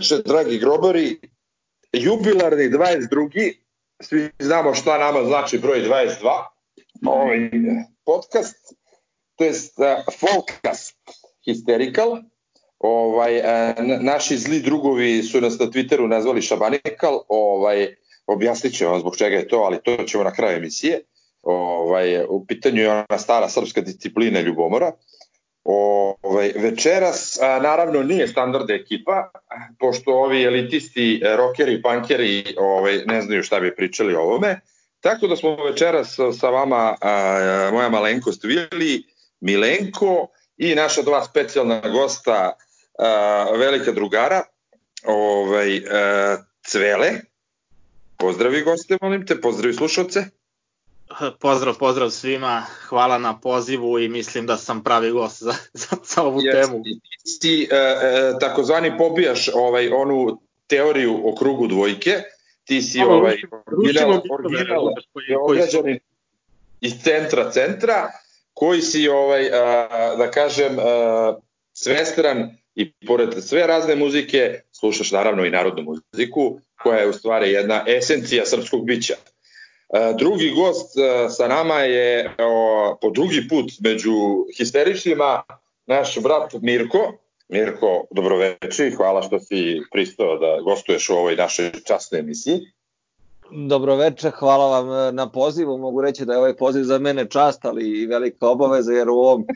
dobroveče, dragi grobari. Jubilarni 22. Svi znamo šta nama znači broj 22. Ovaj podcast, to je Folkast Hysterical. Ovaj, e, naši zli drugovi su nas na Twitteru nazvali Šabanikal. Ovaj, objasnit ćemo zbog čega je to, ali to ćemo na kraju emisije. Ovaj, u pitanju je ona stara srpska disciplina ljubomora. Ovaj, večeras, a, naravno, nije standardna ekipa, pošto ovi elitisti, e, rokeri, pankeri ovaj, ne znaju šta bi pričali o ovome. Tako da smo večeras sa vama, a, moja malenkost Vili, Milenko i naša dva specijalna gosta, a, velika drugara, ovaj, a, Cvele. Pozdravi goste, molim te, pozdravi slušalce. Pozdrav, pozdrav svima, hvala na pozivu i mislim da sam pravi gost za, za, za ovu yes, temu. Ti si e, e, takozvani pobijaš ovaj, onu teoriju o krugu dvojke, ti si Ovo, ovaj, original, original Beograđanin iz centra centra, koji si, ovaj, a, da kažem, a, svestran i pored sve razne muzike, slušaš naravno i narodnu muziku, koja je u stvari jedna esencija srpskog bića. E, drugi gost e, sa nama je po drugi put među histeričnima naš brat Mirko. Mirko, dobroveče hvala što si pristao da gostuješ u ovoj našoj častnoj emisiji. Dobroveče, hvala vam e, na pozivu. Mogu reći da je ovaj poziv za mene čast, ali i velika obaveza, jer u ovom,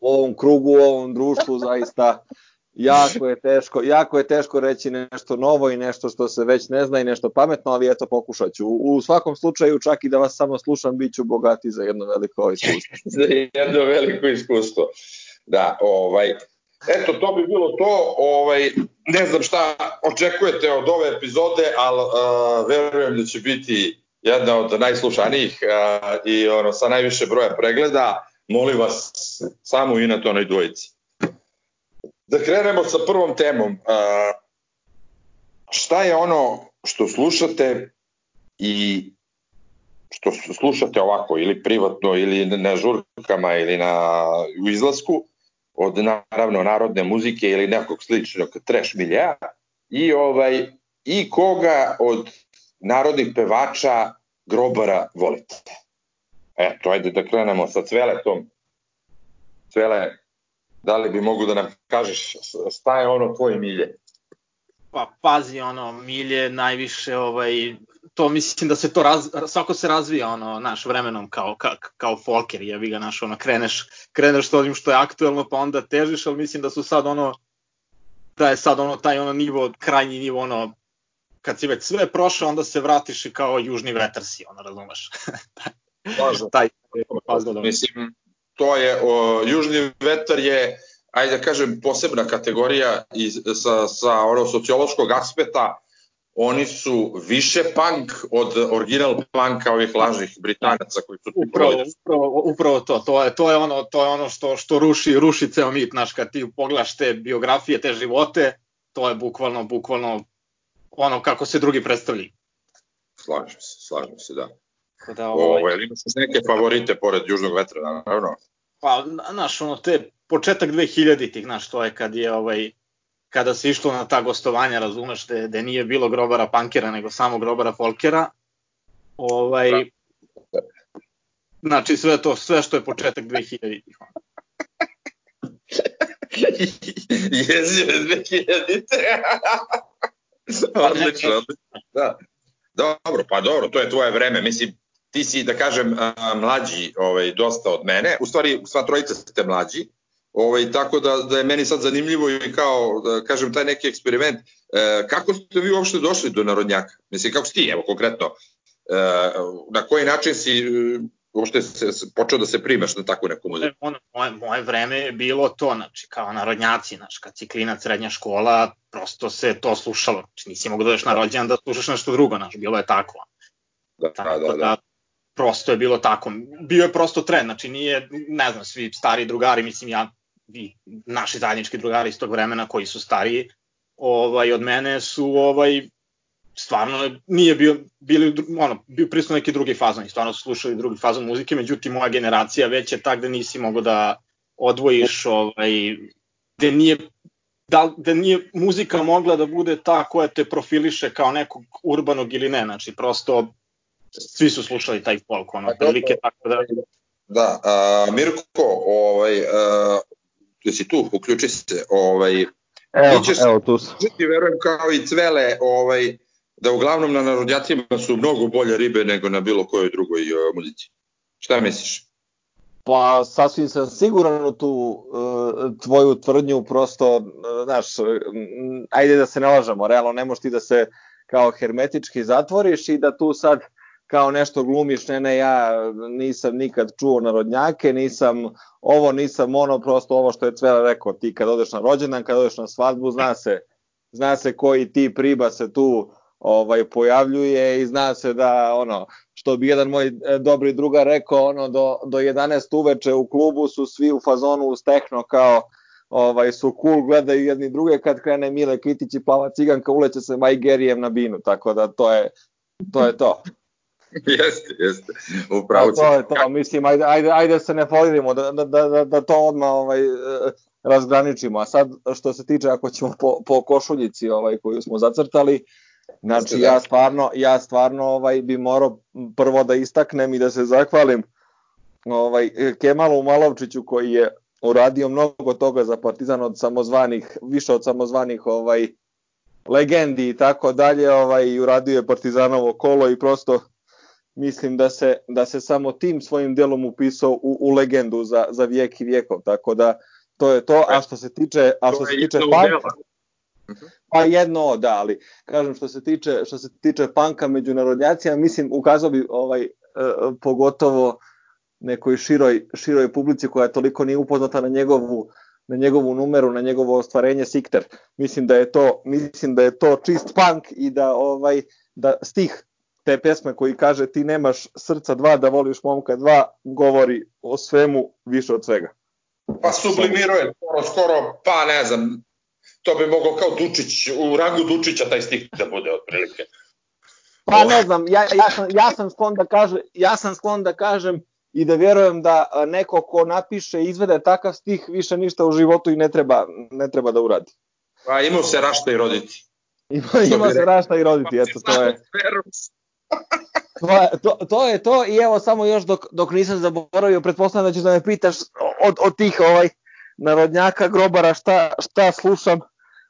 u ovom krugu, u ovom društvu zaista jako je teško, jako je teško reći nešto novo i nešto što se već ne zna i nešto pametno, ali eto pokušat ću. U svakom slučaju, čak i da vas samo slušam, bit ću bogati za jedno veliko iskustvo. za jedno veliko iskustvo. Da, ovaj, eto, to bi bilo to. Ovaj, ne znam šta očekujete od ove epizode, ali uh, verujem da će biti jedna od najslušanijih uh, i ono, sa najviše broja pregleda. Molim vas, samo i na tonoj dvojici. Da krenemo sa prvom temom. A, šta je ono što slušate i što slušate ovako ili privatno ili na žurkama ili na u izlasku od naravno narodne muzike ili nekog sličnog trash miljeja i ovaj i koga od narodnih pevača grobara volite. Eto, ajde da krenemo sa cveletom. Cvele, da li bi mogu da nam kažeš šta je ono tvoje milje? Pa pazi ono milje najviše ovaj to mislim da se to raz, svako se razvija ono naš vremenom kao ka, kao folker ja ga naš ono kreneš kreneš s onim što je aktuelno pa onda težiš al mislim da su sad ono da je sad ono taj ono nivo krajnji nivo ono kad si već sve prošao onda se vratiš i kao južni vetar si ono razumeš taj mislim to je, o, južni vetar je, ajde da kažem, posebna kategorija iz, sa, sa ono sociološkog aspekta, oni su više punk od original punka ovih lažnih Britanaca koji su upravo, upravo, upravo to, to je, to je ono, to je ono što, što ruši, ruši ceo mit, znaš, kad ti pogledaš te biografije, te živote, to je bukvalno, bukvalno ono kako se drugi predstavljaju. Slažem se, slažem se, da. Da, ovaj... Ovo, imaš neke favorite pored Južnog vetra, naravno? Pa, znaš, ono, te početak 2000-ih, znaš, to je kad je, ovaj, kada se išlo na ta gostovanja, razumeš, da, da nije bilo grobara pankera, nego samo grobara folkera, ovaj, da. znači sve to, sve što je početak 2000-ih. Jezio 2000-te. odlično, odlično. Da. Dobro, pa dobro, to je tvoje vreme. Mislim, ti si, da kažem, mlađi ovaj, dosta od mene, u stvari sva trojica ste mlađi, ovaj, tako da, da je meni sad zanimljivo i kao, da kažem, taj neki eksperiment. E, kako ste vi uopšte došli do narodnjaka? Mislim, kako si ti, evo, konkretno, e, na koji način si e, uopšte se, se, počeo da se primaš na takvu neku muziku? Ono, moje, moje vreme je bilo to, znači, kao narodnjaci, znači, kad si klinac srednja škola, prosto se to slušalo. Znači, nisi mogu da dođeš na rođendan da slušaš nešto drugo, znači, bilo je tako. Da, tako da, da. da prosto je bilo tako. Bio je prosto trend, znači nije, ne znam, svi stari drugari, mislim ja, vi, naši zajednički drugari iz tog vremena koji su stariji ovaj, od mene su ovaj, stvarno nije bio, bili, ono, bio prisutan neki drugi fazon i stvarno su slušali drugi fazon muzike, međutim moja generacija već je tak da nisi mogo da odvojiš, ovaj, gde nije da, da nije muzika mogla da bude ta koja te profiliše kao nekog urbanog ili ne, znači prosto svi su slušali taj folk, ono, prilike tako da... Da, a, Mirko, ovaj, a, si tu, uključi se, ovaj, Evo, ćeš, evo tu su. Ti verujem kao i cvele, ovaj, da uglavnom na narodjacima su mnogo bolje ribe nego na bilo kojoj drugoj uh, muzici. Šta misliš? Pa sasvim sam siguran u tu uh, tvoju tvrdnju, prosto, uh, znaš, ajde da se ne lažemo, realno ne možeš ti da se kao hermetički zatvoriš i da tu sad kao nešto glumiš, ne ne, ja nisam nikad čuo narodnjake, nisam ovo, nisam ono, prosto ovo što je Cvela rekao, ti kad odeš na rođendan, kad odeš na svadbu, zna se, zna se koji ti priba se tu ovaj pojavljuje i zna se da ono što bi jedan moj e, dobri druga rekao ono do do 11 uveče u klubu su svi u fazonu uz tehno kao ovaj su cool gledaju jedni druge kad krene Mile Kitić i plava ciganka uleće se Majgerijem na binu tako da to je to je to jeste, jeste. Upravo to je to, mislim, ajde, ajde, ajde se ne folirimo, da, da, da, da to odmah ovaj, e, razgraničimo. A sad, što se tiče, ako ćemo po, po košuljici ovaj, koju smo zacrtali, Znači ja stvarno, ja stvarno ovaj bi morao prvo da istaknem i da se zahvalim ovaj Kemalu Malovčiću koji je uradio mnogo toga za Partizan od samozvanih, više od samozvanih ovaj legendi i tako dalje, ovaj uradio je Partizanovo kolo i prosto mislim da se da se samo tim svojim delom upisao u, u legendu za za vijek i vijekov, tako da to je to, a što se tiče a što se tiče Panka. Pa jedno da, ali kažem što se tiče što se tiče panka među narodnjacima, mislim ukazao bi ovaj e, pogotovo nekoj široj široj publici koja toliko nije upoznata na njegovu na njegovu numeru, na njegovo ostvarenje Sikter. Mislim da je to mislim da je to čist punk i da ovaj da stih te pesme koji kaže ti nemaš srca dva da voliš momka dva govori o svemu više od svega. Pa sublimiruje skoro, skoro, pa ne znam, to bi mogao kao Dučić, u rangu Dučića taj stih da bude otprilike. Pa ne znam, ja, ja, sam, ja, sam sklon da kažem, ja sam sklon da kažem i da vjerujem da neko ko napiše i izvede takav stih više ništa u životu i ne treba, ne treba da uradi. Pa imao se rašta i roditi. Ima, ima se rašta i roditi, eto to je. To, je, to, to je to i evo samo još dok, dok nisam zaboravio, pretpostavljam da ćeš da me pitaš od, od tih ovaj narodnjaka grobara šta, šta slušam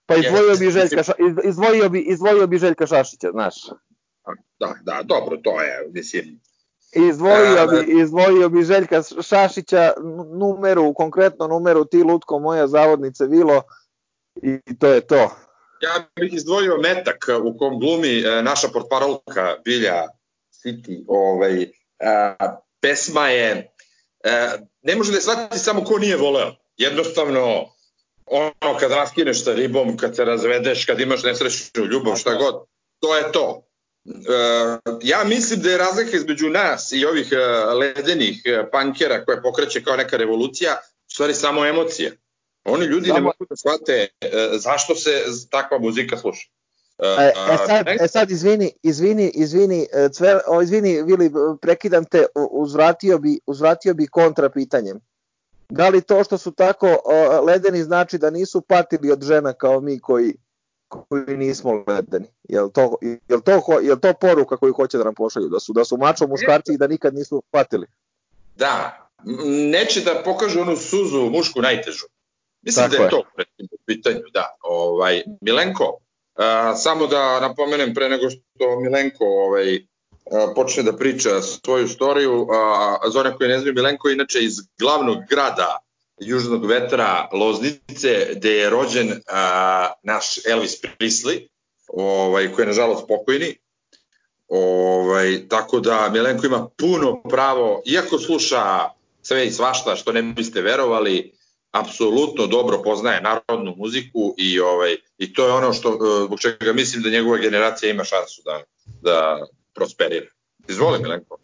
Pa izdvojio bi Željka, izdvojio bi, izdvojio bi Željka Šašića, znaš. Da, da, dobro, to je, mislim, Izdvojio bi, izdvojio bi Željka Šašića numeru, konkretno numeru ti Lutko moja zavodnice Vilo i to je to. Ja bih izdvojio metak u kom glumi e, naša portparolka Bilja City. Ovaj, a, pesma je, a, e, ne može da je shvatiti samo ko nije voleo. Jednostavno, ono kad raskineš sa ribom, kad se razvedeš, kad imaš nesrećnu ljubav, šta god, to je to. E, ja mislim da je razlika između nas i ovih e, ledenih e, pankera koje pokreće kao neka revolucija, stvari samo emocije. Oni ljudi samo... ne mogu da shvate zašto se takva muzika sluša. E, e, sad, e sad, izvini, izvini, izvini, cve, o, izvini, Vili, prekidam te, uzvratio bi, uzvratio bi kontra pitanjem. Da li to što su tako uh, ledeni znači da nisu patili od žena kao mi koji koji nismo ledeni. Jel to, jel to, jel to poruka koju hoće da nam pošalju? Da su, da su mačo muškarci i da nikad nisu patili? Da, neće da pokažu onu suzu mušku najtežu. Mislim Tako da je, je. to u pitanju, da. Ovaj, Milenko, a, samo da napomenem pre nego što Milenko ovaj, počne da priča svoju storiju, a, za one koji ne znaju, Milenko je inače iz glavnog grada južnog vetra Loznice, gde je rođen a, naš Elvis Presley, ovaj, koji je nažalost pokojni. Ovaj, tako da Milenko ima puno pravo, iako sluša sve i svašta što ne biste verovali, apsolutno dobro poznaje narodnu muziku i ovaj i to je ono što zbog čega mislim da njegova generacija ima šansu da da prosperira. Izvoli Milenko.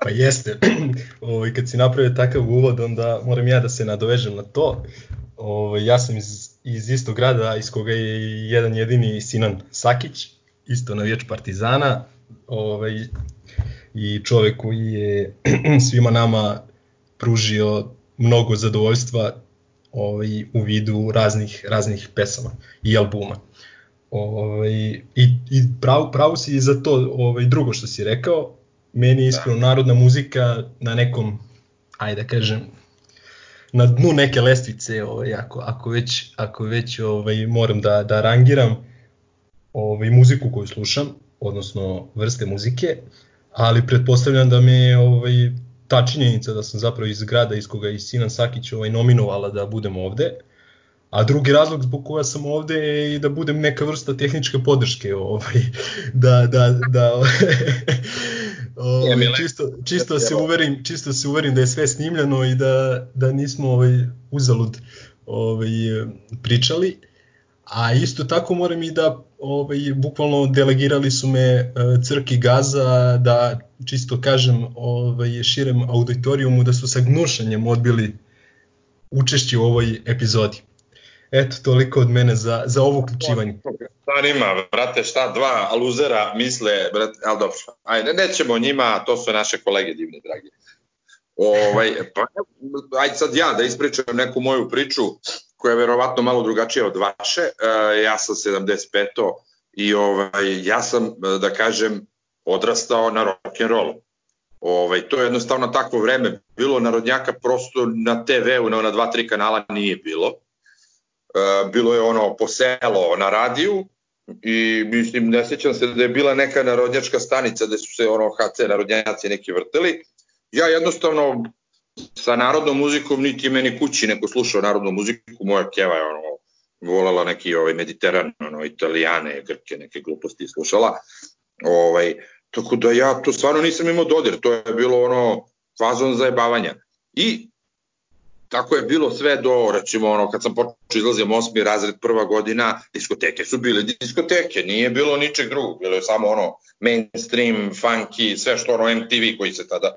Pa jeste. Ovaj, kad si napravio takav uvod, onda moram ja da se nadovežem na to. Ovo, ovaj, ja sam iz, iz istog grada iz koga je jedan jedini Sinan Sakić, isto navijač Partizana, ovaj, i čovek koji je svima nama pružio mnogo zadovoljstva ovaj, u vidu raznih, raznih pesama i albuma. Ovaj, I i pravo, pravo si za to ovaj, drugo što si rekao, meni je iskreno da. narodna muzika na nekom, ajde da kažem, na dnu neke lestvice, ovaj, ako, ako već, ako već ovaj, moram da, da rangiram ovaj, muziku koju slušam, odnosno vrste muzike, ali pretpostavljam da me ovaj, ta činjenica da sam zapravo iz grada iz koga je Sinan Sakić ovaj, nominovala da budem ovde, A drugi razlog zbog koja sam ovde je i da budem neka vrsta tehničke podrške, ovaj, da, da, da, ovaj, čisto, čisto se uverim, čisto se uverim da je sve snimljeno i da, da nismo ovaj, uzalud ovaj, pričali. A isto tako moram i da ovaj, bukvalno delegirali su me e, Crki Gaza da čisto kažem ovaj, širem auditorijumu da su sa gnušanjem odbili učešće u ovoj epizodi. Eto, toliko od mene za, za ovo uključivanje. Šta ima, brate, šta dva luzera misle, brate, ali dobro, ajde, nećemo njima, to su naše kolege divne, dragi. Ovaj, pa, ajde sad ja da ispričam neku moju priču koja je verovatno malo drugačija od vaše. E, ja sam 75. i ovaj, ja sam, da kažem, odrastao na rock and rollu. Ovaj, to je jednostavno takvo vreme bilo, narodnjaka prosto na TV-u, na ona dva, tri kanala nije bilo E, bilo je ono po selo na radiju i mislim ne sećam se da je bila neka narodnjačka stanica gde su se ono HC narodnjaci neki vrteli. Ja jednostavno sa narodnom muzikom niti meni kući neko slušao narodnu muziku, moja keva je ono volala neki ovaj mediteran, ono italijane, grke, neke gluposti slušala. Ovaj tako da ja to stvarno nisam imao dodir, to je bilo ono fazon zajebavanja. I Tako je bilo sve do, recimo, ono, kad sam počeo izlazim osmi razred prva godina, diskoteke su bile diskoteke, nije bilo ničeg drugog, bilo je samo ono mainstream, funky, sve što ono MTV koji se tada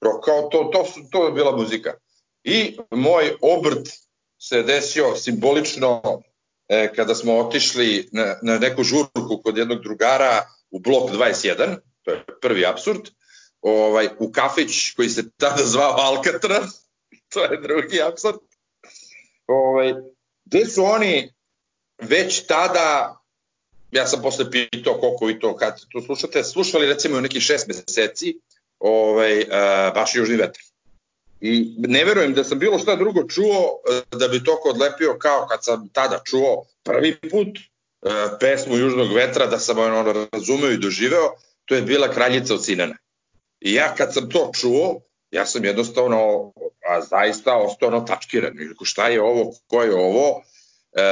rokao, to, to, su, to je bila muzika. I moj obrt se desio simbolično e, kada smo otišli na, na neku žurku kod jednog drugara u blok 21, to je prvi absurd, ovaj, u kafić koji se tada zvao Alcatraz, to je drugi absurd. Ovaj, gde su oni već tada, ja sam posle pitao koliko vi to, kad to slušate, slušali recimo u nekih šest meseci, ovaj, uh, baš južni vetar. I ne verujem da sam bilo šta drugo čuo da bi toko odlepio kao kad sam tada čuo prvi put pesmu Južnog vetra, da sam ono razumeo i doživeo, to je bila Kraljica od Sinana. I ja kad sam to čuo, ja sam jednostavno a, zaista ostao ono tačkiran. Šta je ovo, ko je ovo? E,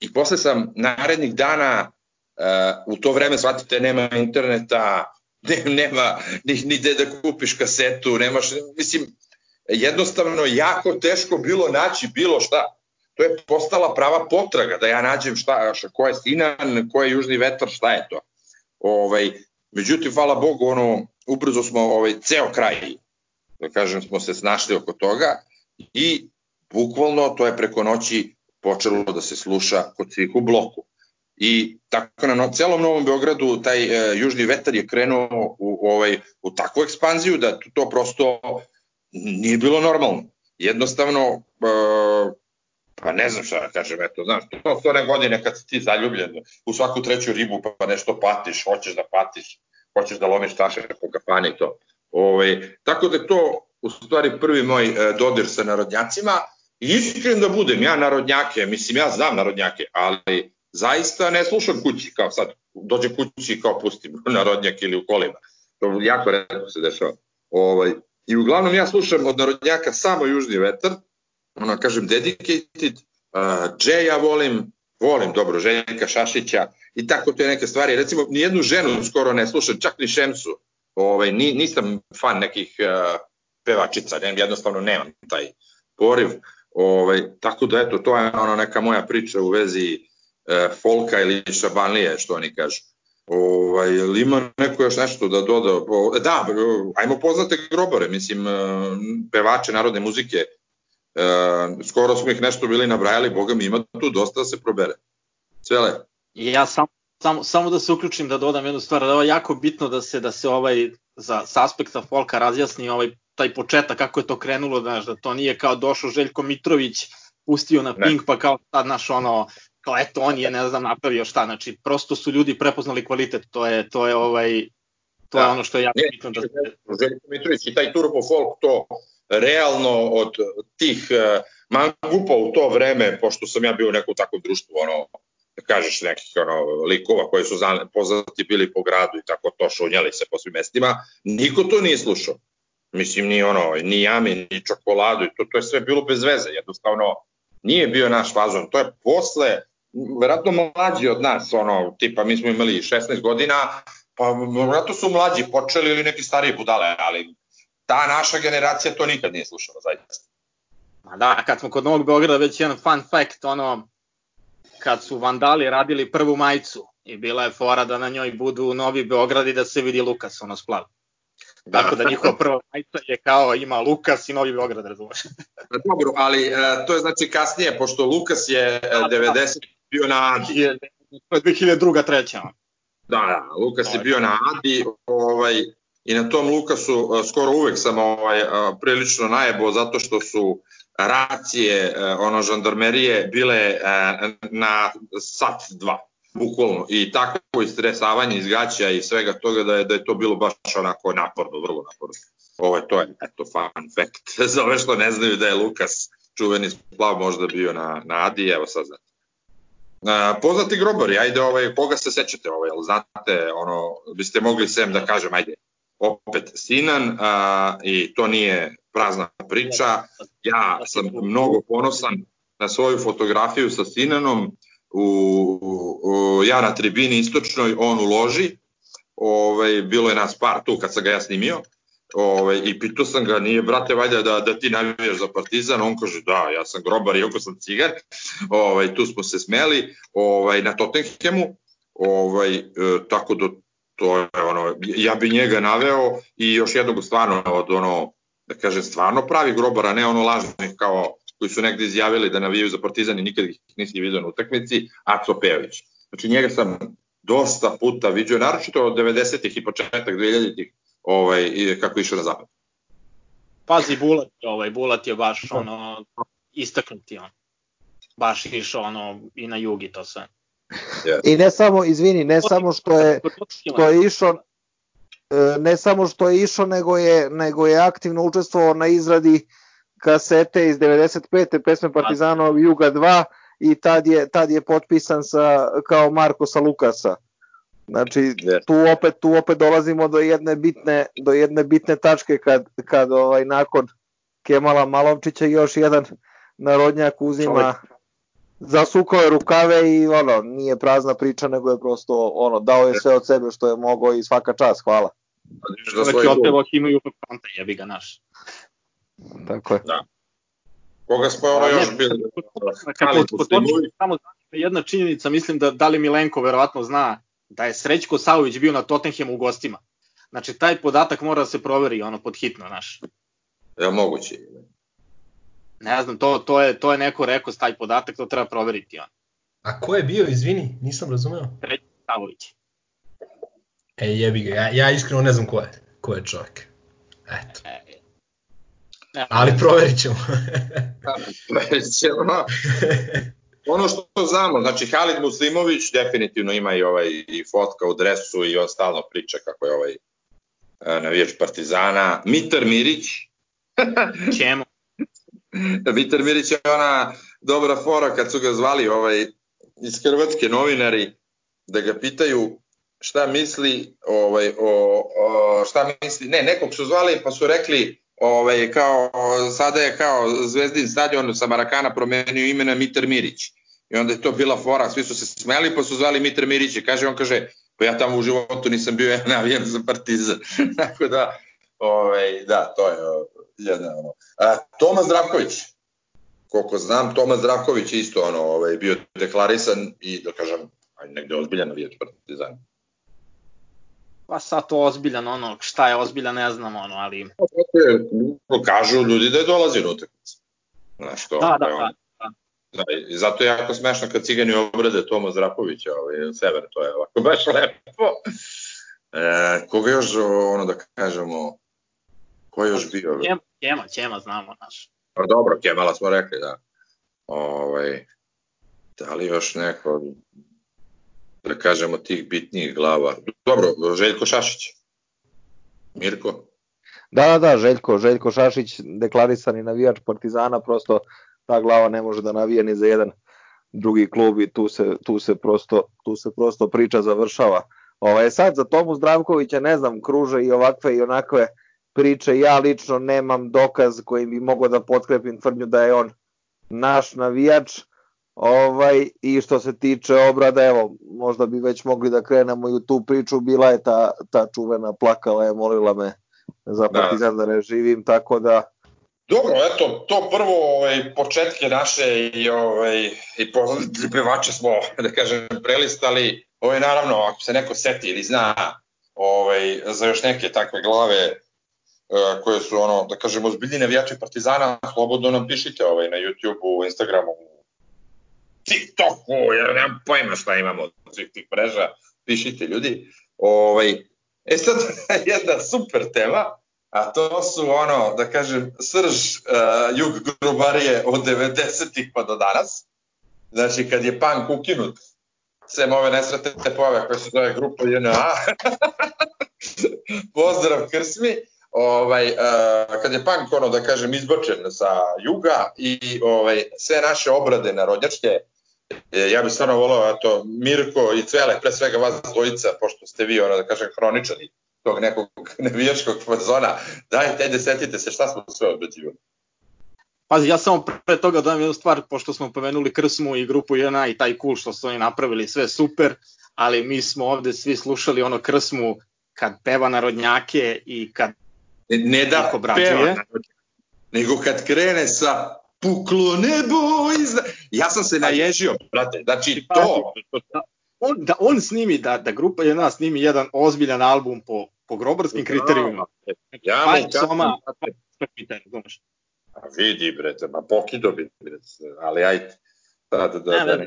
I posle sam narednih dana, e, u to vreme, shvatite, nema interneta, ne, nema ni, ni gde da kupiš kasetu, nemaš, mislim, jednostavno jako teško bilo naći bilo šta. To je postala prava potraga da ja nađem šta, ko je Sinan, ko je Južni vetar, šta je to. Ovaj, međutim, hvala Bogu, ono, ubrzo smo ovaj, ceo kraj da kažem, smo se snašli oko toga i bukvalno to je preko noći počelo da se sluša kod svih u bloku. I tako na celom Novom Beogradu taj e, južni vetar je krenuo u, u, ovaj, u takvu ekspanziju da to prosto nije bilo normalno. Jednostavno, e, pa ne znam šta da kažem, eto, znaš, to su one godine kad si ti zaljubljen u svaku treću ribu pa nešto patiš, hoćeš da patiš, hoćeš da lomiš taše po kafani i to. Ove, ovaj, tako da to u stvari prvi moj e, dodir sa narodnjacima i iskren da budem, ja narodnjake, mislim ja znam narodnjake, ali zaista ne slušam kući kao sad, dođe kući i kao pustim narodnjak ili u kolima. To jako redko se dešava. Ovaj, I uglavnom ja slušam od narodnjaka samo Južni vetar, ono kažem dedicated, uh, Džeja volim, volim dobro Željka Šašića i tako te neke stvari. Recimo, nijednu ženu skoro ne slušam, čak ni Šemsu ovaj, ni, nisam fan nekih uh, pevačica, ne, jednostavno nemam taj poriv. Ovaj, tako da eto, to je ono neka moja priča u vezi uh, folka ili šabanlije, što oni kažu. Ovaj, ili ima neko još nešto da doda? Da, ajmo poznate grobare, mislim, uh, pevače narodne muzike. Uh, skoro smo ih nešto bili nabrajali, boga mi ima tu dosta da se probere. Svele. Ja sam samo, samo da se uključim da dodam jednu stvar, da je jako bitno da se da se ovaj za s aspekta folka razjasni ovaj taj početak kako je to krenulo, znaš, da to nije kao došao Željko Mitrović pustio na Pink, pa kao sad naš ono, kao eto on je ne znam napravio šta, znači prosto su ljudi prepoznali kvalitet, to je to je ovaj to da. je ono što je jako bitno da se Željko Mitrović i taj Turbo Folk to realno od tih uh, mangupa u to vreme, pošto sam ja bio u nekom takvom društvu, ono, da kažeš nekih ono, likova koji su poznati bili po gradu i tako to šunjali se po svim mestima, niko to nije slušao. Mislim, ni ono, ni jami, ni čokoladu, to, to je sve bilo bez veze, jednostavno nije bio naš fazon. To je posle, verovatno mlađi od nas, ono, tipa mi smo imali 16 godina, pa verovatno su mlađi počeli ili neki stariji budale, ali ta naša generacija to nikad nije slušala, zaista. Ma da, kad smo kod Novog Beograda, već jedan fun fact, ono, kad su Vandali radili prvu majicu i bila je fora da na njoj budu Novi Beograd i da se vidi Lukas, ono splav. Da. Tako da njihova prva majica je kao ima Lukas i Novi Beograd, razumeš. Dobro, ali uh, to je znači kasnije, pošto Lukas je uh, 90 bio na Adi. To je 2002. treća. Da, da, Lukas je bio na Adi, ovaj, i na tom Lukasu uh, skoro uvek sam ovaj, uh, prilično najebo zato što su racije, uh, ono, žandarmerije bile na sat dva bukvalno i takvo istresavanje iz gaća i svega toga da je, da je to bilo baš onako naporno, vrlo naporno. Ovo je to je, eto, fun fact. Za ove što ne znaju da je Lukas čuveni splav možda bio na, na Adi, evo sad znate. Uh, poznati grobari, ajde, ovaj, koga se sećate, ovaj, znate, ono, biste mogli sem da kažem, ajde, opet Sinan, uh, i to nije prazna priča, ja sam mnogo ponosan na svoju fotografiju sa Sinanom, u, u, ja na tribini istočnoj, on u loži, ovaj, bilo je nas par tu kad sam ga ja snimio, ovaj, i pitao sam ga, nije brate valjda da, da ti navijaš za Partizan, on kaže da, ja sam grobar iako sam cigar, ovaj, tu smo se smeli, ovaj, na Tottenhamu, ovaj, e, tako da to je ono, ja bi njega naveo i još jednog stvarno od ono, da kažem, stvarno pravi grobara, ne ono lažnih kao koji su negde izjavili da navijaju za Partizan i nikad ih nisi vidio na utakmici, Aco Pejović. Znači njega sam dosta puta vidio, naročito od 90-ih i početak 2000-ih, ovaj, kako išao na zapad. Pazi, Bulat, ovaj, Bulat je baš ono, istaknuti on. Baš išao ono, i na jug i to sve. Yes. I ne samo, izvini, ne samo što je, što je išao e, ne samo što je išao, nego je, nego je aktivno učestvovao na izradi kasete iz 95. pesme Partizanov Juga 2 i tad je, tad je potpisan sa, kao Marko sa Lukasa. Znači, yes. tu opet tu opet dolazimo do jedne bitne do jedne bitne tačke kad kad ovaj nakon Kemala Malovčića još jedan narodnjak uzima Čovjek. Zasukao je rukave i ono nije prazna priča nego je prosto ono dao je sve od sebe što je mogao i svaka čast, hvala. Da Čovjek je otpevao Jugo Fronta, jebi ga naš. Tako je. Da. Koga smo ono još bili? Samo jedna činjenica, mislim da da li Milenko verovatno zna da je Srećko Savović bio na Tottenhamu u gostima. Znači, taj podatak mora da se proveri ono pod hitno, naš. Je moguće? Ne znam, to, to, je, to je neko rekao s taj podatak, to treba proveriti on. A ko je bio, izvini, nisam razumeo. Srećko Savović. E, jebi ga, ja, ja iskreno ne znam ko je, ko je čovjek. Eto. E, Ne, Ali proverit ćemo. proverit ćemo. Ono što znamo, znači Halid Muslimović definitivno ima i ovaj i fotka u dresu i on stalno priča kako je ovaj e, navijač Partizana. Mitar Mirić. Čemu? Mitar Mirić je ona dobra fora kad su ga zvali ovaj iz Hrvatske novinari da ga pitaju šta misli ovaj o, o šta misli ne nekog su zvali pa su rekli ovaj, kao, sada je kao Zvezdin stadion sa Marakana promenio ime na Mitar Mirić. I onda je to bila fora, svi su se smeli pa su zvali Mitar Mirić i kaže, on kaže, pa ja tamo u životu nisam bio ja navijan za partizan. Tako da, ovaj, da, to je jedna ono. A, Toma Zdravković, koliko znam, Toma Zdravković isto ono, ovaj, bio deklarisan i da kažem, aj, negde ozbiljan navijač partizana. Pa sad to ozbiljan, ono, šta je ozbiljan, ne znam, ono, ali... Kažu ljudi da je dolazi na utakmicu. Znaš, to, da, da, da, da. Da, i zato je jako smešno kad cigani obrade Toma Zrapovića, ovaj, sever, to je ovako baš lepo. E, koga još, ono da kažemo, ko je još bio? Kema, Kema, Kema znamo, naš. Pa dobro, Kemala smo rekli, da. Ovaj, da li još neko, da kažemo, tih bitnijih glava? Dobro, Željko Šašić. Mirko? Da, da, da, Željko, Željko Šašić, deklarisani navijač Partizana, prosto ta glava ne može da navije ni za jedan drugi klub i tu se, tu se, prosto, tu se prosto priča završava. Ovaj, sad za Tomu Zdravkovića, ne znam, kruže i ovakve i onakve priče, ja lično nemam dokaz koji bi mogao da potkrepim tvrdnju da je on naš navijač, ovaj, i što se tiče obrada, evo, možda bi već mogli da krenemo i u tu priču, bila je ta, ta čuvena plakala je, molila me za da. Partizan da, da ne živim, tako da Dobro, eto, to prvo ovaj, početke naše i, ovaj, i pevače smo, da kažem, prelistali. Ovaj, naravno, ako se neko seti ili zna ovaj, za još neke takve glave koje su, ono, da kažemo, ozbiljni navijači Partizana, slobodno nam pišite ovaj, na YouTube-u, Instagramu, TikToku, ja nemam pojma šta imamo od svih tih mreža, pišite ljudi. Ovaj, e sad, jedna super tema, a to su ono, da kažem, srž uh, jug grubarije od 90-ih pa do danas. Znači, kad je punk ukinut, sem ove nesretne pojave koje se zove grupa JNA, pozdrav Krsmi, ovaj, uh, kad je punk, ono, da kažem, izbačen sa juga i ovaj, sve naše obrade narodnjačke, e, ja bih stvarno volao, eto, Mirko i Cvele, pre svega vas dvojica, pošto ste vi, ono, da kažem, hroničani tog nekog nevijačkog fazona, dajte, ajde, setite se šta smo sve odbeđivali. Pazi, ja samo pre toga dodam jednu stvar, pošto smo pomenuli Krsmu i grupu JNA i taj cool što su oni napravili, sve super, ali mi smo ovde svi slušali ono Krsmu kad peva narodnjake i kad ne, ne da peva nego kad krene sa puklo nebo izda... Ja sam se naježio, brate, znači to... On, da on snimi, da, da grupa jedna snimi jedan ozbiljan album po po grobarskim da, kriterijumima. Ja mu Soma, znaš. A vidi, bre, ma pokido bi, bre, ali ajde. Da, da, da, da.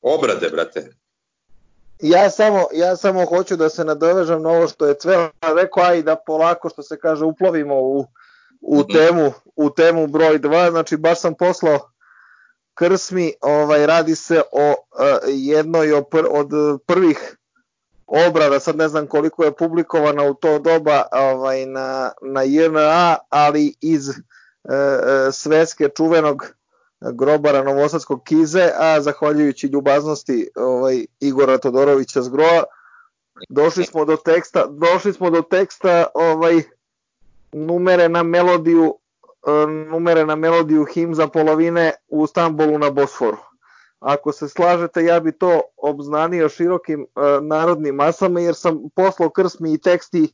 Obrade, brate. Ja samo, ja samo hoću da se nadovežem na ovo što je Cvela rekao, aj da polako, što se kaže, uplovimo u, u mhm. temu, u temu broj 2, znači baš sam poslao Krsmi, ovaj, radi se o uh, jednoj od prvih obrada, sad ne znam koliko je publikovana u to doba ovaj, na, na JNA, ali iz e, e, svetske čuvenog grobara Novosadskog kize, a zahvaljujući ljubaznosti ovaj, Igora Todorovića Zgroa, došli smo do teksta, došli smo do teksta ovaj numere na melodiju e, numere na melodiju him za polovine u Stambolu na Bosforu. Ako se slažete, ja bi to obznanio širokim uh, narodnim masama, jer sam poslao krsmi i teksti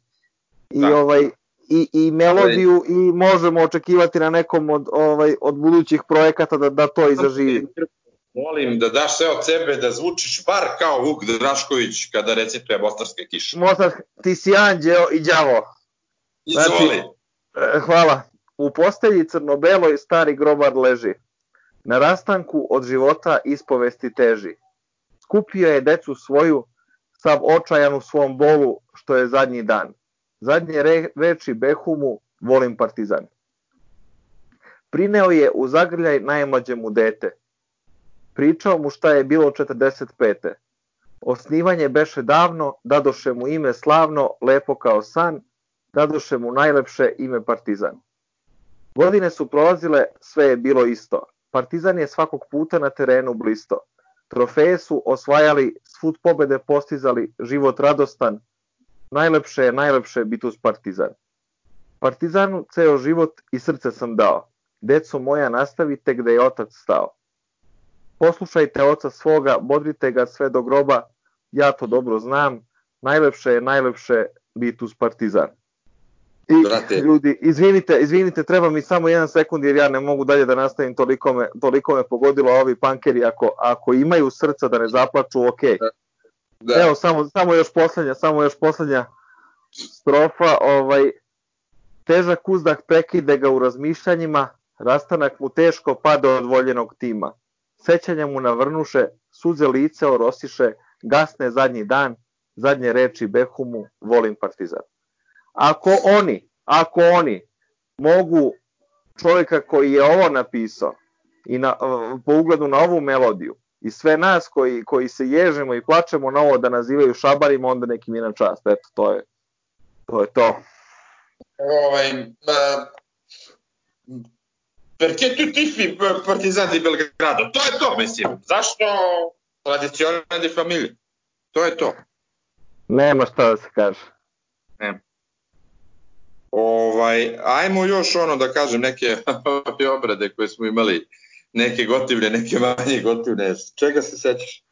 i da. ovaj i, i melodiju i možemo očekivati na nekom od ovaj od budućih projekata da da to izaživi. Molim da daš sve od sebe da zvučiš bar kao Vuk Drašković kada recituje Mostarske kiše. Mostar, ti si anđeo i đavo. Izvoli. Znači, hvala. U postelji crno-beloj stari grobar leži. Na rastanku od života ispovesti teži. Skupio je decu svoju, sav očajan u svom bolu, što je zadnji dan. Zadnje re, reči Behumu, volim partizan. Prineo je u zagrljaj najmlađe mu dete. Pričao mu šta je bilo 45. Osnivanje beše davno, dadoše mu ime slavno, lepo kao san, dadoše mu najlepše ime partizan. Godine su prolazile, sve je bilo isto. Partizan je svakog puta na terenu blisto. Trofeje su osvajali, svud pobede postizali, život radostan. Najlepše je, najlepše biti uz Partizan. Partizanu ceo život i srce sam dao. Deco moja, nastavite gde je otac stao. Poslušajte oca svoga, bodrite ga sve do groba, ja to dobro znam, najlepše je, najlepše biti uz Partizan. I, Brate. ljudi, izvinite, izvinite, treba mi samo jedan sekund jer ja ne mogu dalje da nastavim, toliko me, toliko me pogodilo ovi pankeri, ako, ako imaju srca da ne zaplaču, ok. Da. Evo, samo, samo još poslednja, samo još poslednja strofa, ovaj, težak uzdah prekide ga u razmišljanjima, rastanak mu teško pada od voljenog tima. Sećanja mu navrnuše, suze lice orosiše, gasne zadnji dan, zadnje reči Behumu, volim partizan. Ako oni, ako oni mogu čovjeka koji je ovo napisao i na, po ugledu na ovu melodiju i sve nas koji, koji se ježemo i plačemo na ovo da nazivaju šabarima, onda neki mi na čast. Eto, to je to. Je to. Ovaj, ma, perché tu tifi Partizan di Belgrado? To je to, mislim. Zašto tradizione di familija? To je to. Nema šta da se kaže. Nema. Ovaj, ajmo još ono da kažem neke obrade koje smo imali, neke gotivne, neke manje gotivne. Čega se sećaš?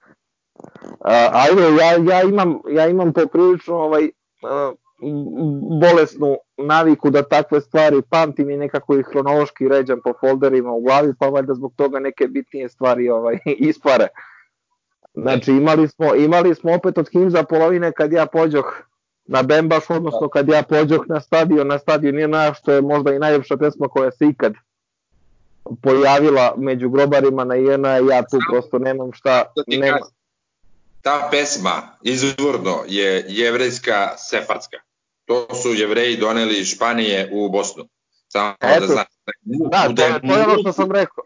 A, ajde, ja, ja, imam, ja imam poprilično ovaj, bolesnu naviku da takve stvari pamtim i nekako ih hronološki ređam po folderima u glavi, pa valjda zbog toga neke bitnije stvari ovaj ispare. Znači imali smo, imali smo opet od Himza polovine kad ja pođoh na Bembaš, odnosno kad ja pođoh na stadion, na stadion nije na što je možda i najljepša pesma koja se ikad pojavila među grobarima na INA, ja tu prosto nemam šta, nema. Ta pesma izvorno je jevrejska sefardska. To su jevreji doneli iz Španije u Bosnu. Samo da Eto, da znaš. Da, to je, to je ono što sam rekao.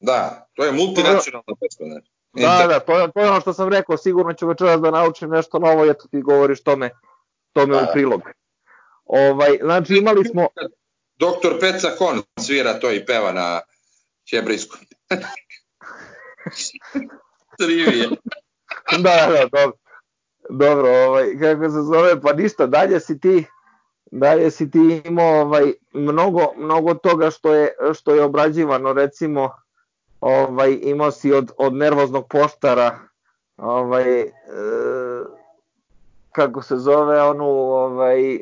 Da, to je multinacionalna pesma. Ne? Da, da, to je, to je ono što sam rekao, sigurno ću večeras da naučim nešto novo, eto ti govoriš tome, tome da. u prilog. Ovaj, znači imali smo... Doktor Peca Kon svira to i peva na hebrejskom. Trivije. da, da, da, dobro. Dobro, ovaj, kako se zove, pa ništa, dalje si ti, dalje si ti imao ovaj, mnogo, mnogo toga što je, što je obrađivano, recimo, ovaj, imao si od, od nervoznog poštara, ovaj, e, kako se zove, onu, ovaj,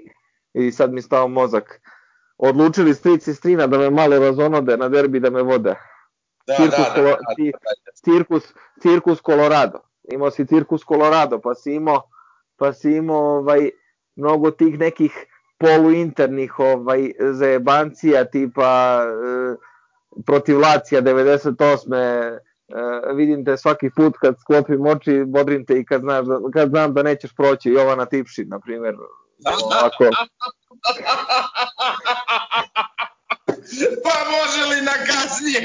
i sad mi stao mozak, odlučili strici i strina da me malo razonode na derbi da me vode. Da, cirkus, da, da, da, da, da. Cirkus, cirkus Colorado. Imao si cirkus Colorado, pa si imao, pa si imao ovaj, mnogo tih nekih poluinternih ovaj, zajebancija tipa e, protiv Lacija 98. Uh, vidim te svaki put kad sklopim oči, bodrim te i kad, znaš, da, kad znam da nećeš proći Jovana Tipši, na primjer. Ovako. pa može li na kasnije?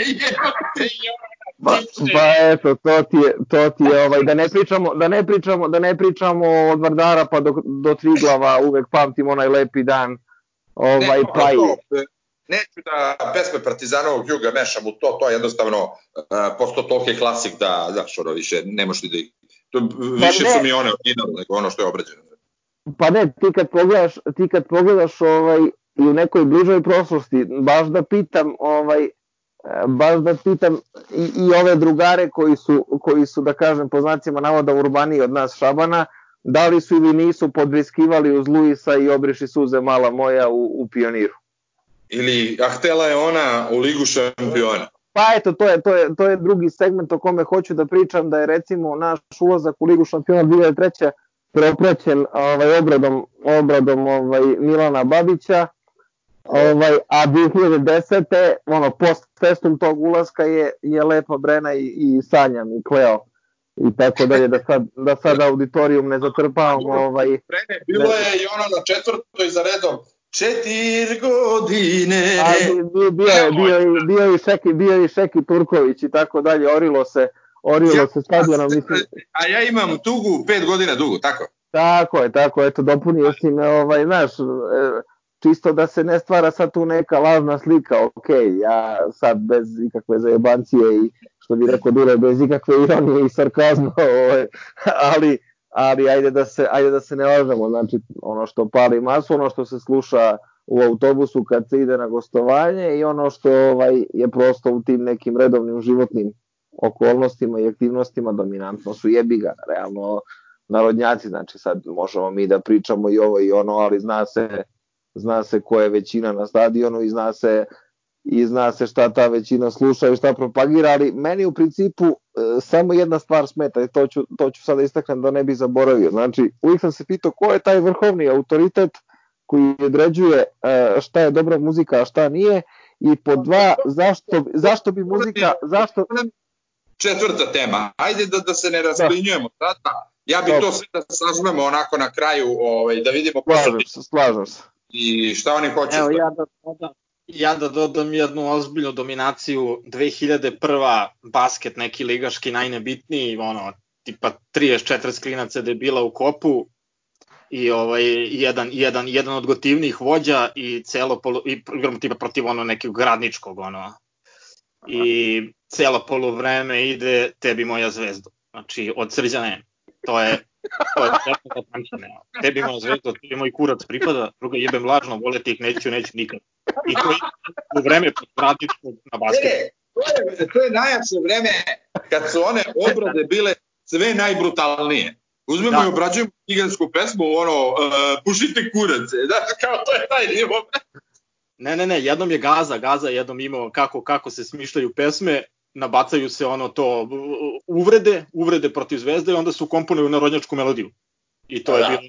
Pa, pa eto, to ti je, to ti je ovaj, da ne pričamo, da ne pričamo, da ne pričamo od Vardara pa do, do Triglava, uvek pamtim onaj lepi dan. Ovaj, ne, pa i neću da pesme Partizanovog juga mešam u to, to je jednostavno uh, posto toliki klasik da, znaš, ono više, ne možeš da ih... To, više pa su mi one originalne nego ono što je obrađeno. Pa ne, ti kad pogledaš, ti kad pogledaš ovaj, i u nekoj bližoj prošlosti, baš da pitam, ovaj, baš da pitam i, i ove drugare koji su, koji su, da kažem, po znacima navoda urbaniji od nas Šabana, da li su ili nisu podbriskivali uz Luisa i obriši suze mala moja u, u pioniru. Ili, a htela je ona u ligu šampiona. Pa eto, to je, to, je, to je drugi segment o kome hoću da pričam, da je recimo naš ulazak u ligu šampiona 2003. preoprećen ovaj, obradom, obradom ovaj, Milana Babića, ovaj, a 2010. ono, post testom tog ulaska je, je Lepa Brena i, i Sanjam i Kleo i tako dalje, da sad, da sad auditorijum ne zatrpavamo. Ovaj, Brene, bilo je i ono na četvrtoj za redom, Četir godine. A, bio, bio, bio, bio, bio, i Šeki, bio i Šeki Turković i tako dalje, orilo se, orilo ja, se stadiona. Mislim. A ja imam tugu, pet godina dugu, tako? Tako je, tako, eto, dopunio si me, ovaj, znaš, e, čisto da se ne stvara sad tu neka lažna slika, ok, ja sad bez ikakve zajebancije i što bi rekao Dure, bez ikakve ironije i sarkazma, ovaj, ali ali ajde da se ajde da se ne lažemo, znači ono što pali masu, ono što se sluša u autobusu kad se ide na gostovanje i ono što ovaj je prosto u tim nekim redovnim životnim okolnostima i aktivnostima dominantno su jebiga, realno narodnjaci, znači sad možemo mi da pričamo i ovo i ono, ali zna se zna se ko je većina na stadionu i zna se i zna se šta ta većina sluša i šta propagira, ali meni u principu e, samo jedna stvar smeta i to ću, to ću sada istaknem da ne bi zaboravio. Znači, uvijek sam se pitao ko je taj vrhovni autoritet koji određuje e, šta je dobra muzika, a šta nije i po dva, zašto, zašto bi muzika, zašto... Četvrta tema, ajde da, da se ne razglinjujemo da. sada, ja bih to sve da sažmemo onako na kraju, ovaj, da vidimo... Slažem se, slažem se. I šta oni hoće? Evo, ja da, da, Ja da dodam jednu ozbiljnu dominaciju 2001. basket neki ligaški najnebitniji, ono, tipa 30-40 klinaca debila u kopu i ovaj jedan jedan jedan od gotivnih vođa i celo polu, i igram tipa protiv ono nekog gradničkog ono i celo poluvreme ide tebi moja zvezda. Znači od srđane to je to je da pamćene. Tebi moja zvezda, tebi moj kurac pripada, druga jebem lažno, voleti ih neću, neću nikad. I to je u vreme pod gradničkog na basketu. E, to je, to je najjače vreme kad su one obrade bile sve najbrutalnije. Uzmemo da. i obrađujemo cigansku pesmu, ono, uh, pušite kurac, da, kao to je taj nivo. Ne, ne, ne, jednom je Gaza, Gaza jednom imao kako, kako se smišljaju pesme, nabacaju se ono to uvrede, uvrede protiv zvezde i onda su komponuju narodnjačku melodiju. I to je da. bilo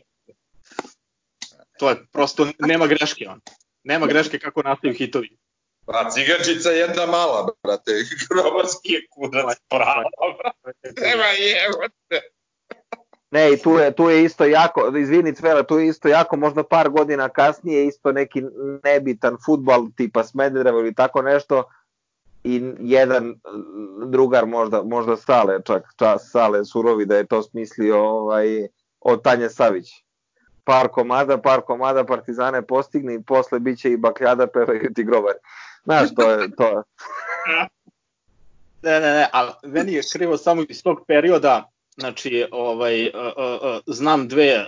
to je prosto nema greške on. Nema greške kako nastaju hitovi. Pa cigačica jedna mala, brate, grobarski je kurac prava, brate. Nema jevote. Ne, i tu je, tu je isto jako, izvini Cvela, tu je isto jako, možda par godina kasnije isto neki nebitan futbal tipa Smederevo ili tako nešto i jedan drugar možda, možda Sale, čak čas Sale Surovi da je to smislio ovaj, od Tanje Savić. Par komada, par komada Partizane postigni i posle biće i bakljada pevaju ti grobar. Znaš, to je to. ne, ne, ne, ali meni je krivo samo iz tog perioda, Znači, ovaj, uh, uh, znam dve,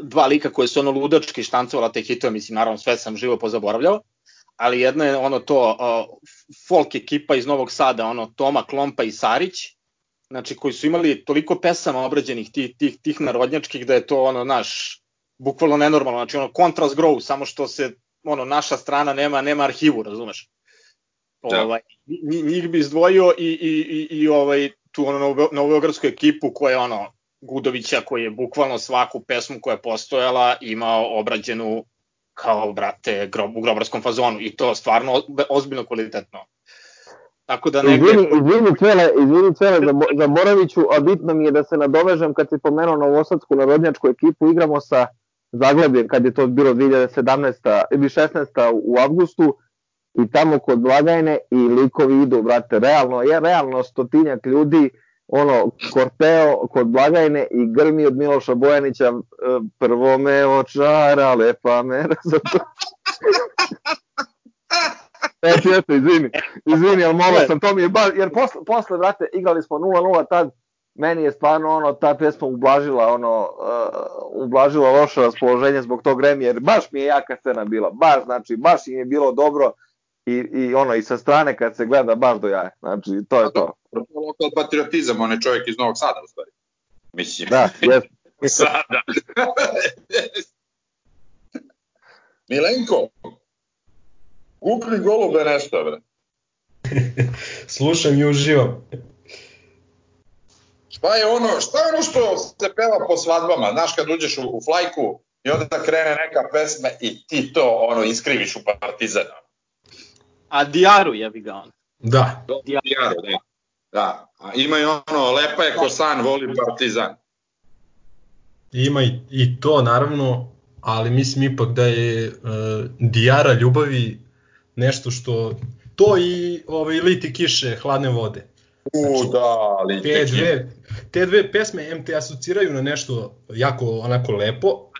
dva lika koje su ono ludački štancovala te hitove, mislim, naravno sve sam živo pozaboravljao, ali jedna je ono to uh, folk ekipa iz Novog Sada, ono Toma Klompa i Sarić, znači koji su imali toliko pesama obrađenih tih, tih, tih narodnjačkih da je to ono naš bukvalno nenormalno, znači ono Contrast Grow, samo što se ono naša strana nema nema arhivu, razumeš? Da. Ovaj njih bi izdvojio i i i i ovaj tu ono novobeogradsku ekipu koja je ono Gudovića koji je bukvalno svaku pesmu koja je postojala imao obrađenu kao brate grob, u grobarskom fazonu i to stvarno ozbiljno kvalitetno. Tako da negde... Izvini, izvini Cvele, izvini Cvele, zaboravit ću, a bitno mi je da se nadovežem kad si pomenuo Novosadsku narodnjačku ekipu, igramo sa Zaglebljem kad je to bilo 2017. ili 16. u avgustu i tamo kod blagajne i likovi idu, brate, realno, je realno stotinjak ljudi, ono, korteo kod blagajne i grmi od Miloša Bojanića, e, prvo me očara, lepa me razumije. Jeste, jeste, izvini, izvini, ali mola sam, to mi je baš, jer posle, posle, brate, igrali smo 0-0 tad, meni je stvarno ono, ta pesma ublažila, ono, uh, ublažila loše raspoloženje zbog tog gremi, jer baš mi je jaka scena bila, baš, znači, baš im je bilo dobro, i, i ono i sa strane kad se gleda baš do jaja. Znači, to je to. Lokal patriotizam, on je čovjek iz Novog Sada u stvari. Mislim. Da, jes. Sada. Milenko, kukli golube nešto, bre. Slušam i uživam. Šta je ono, šta je ono što se peva po svadbama? Znaš kad uđeš u, u flajku i onda krene neka pesma i ti to ono iskriviš u partizana a Diaru je bi ga on. Da. Diaru, da. Da, a ima i ono, lepa je ko san, voli partizan. Ima i, i to naravno, ali mislim ipak da je uh, Diara ljubavi nešto što to i ovaj liti kiše hladne vode. Znači, U, da, liti te dve, te dve pesme MT asociraju na nešto jako onako lepo.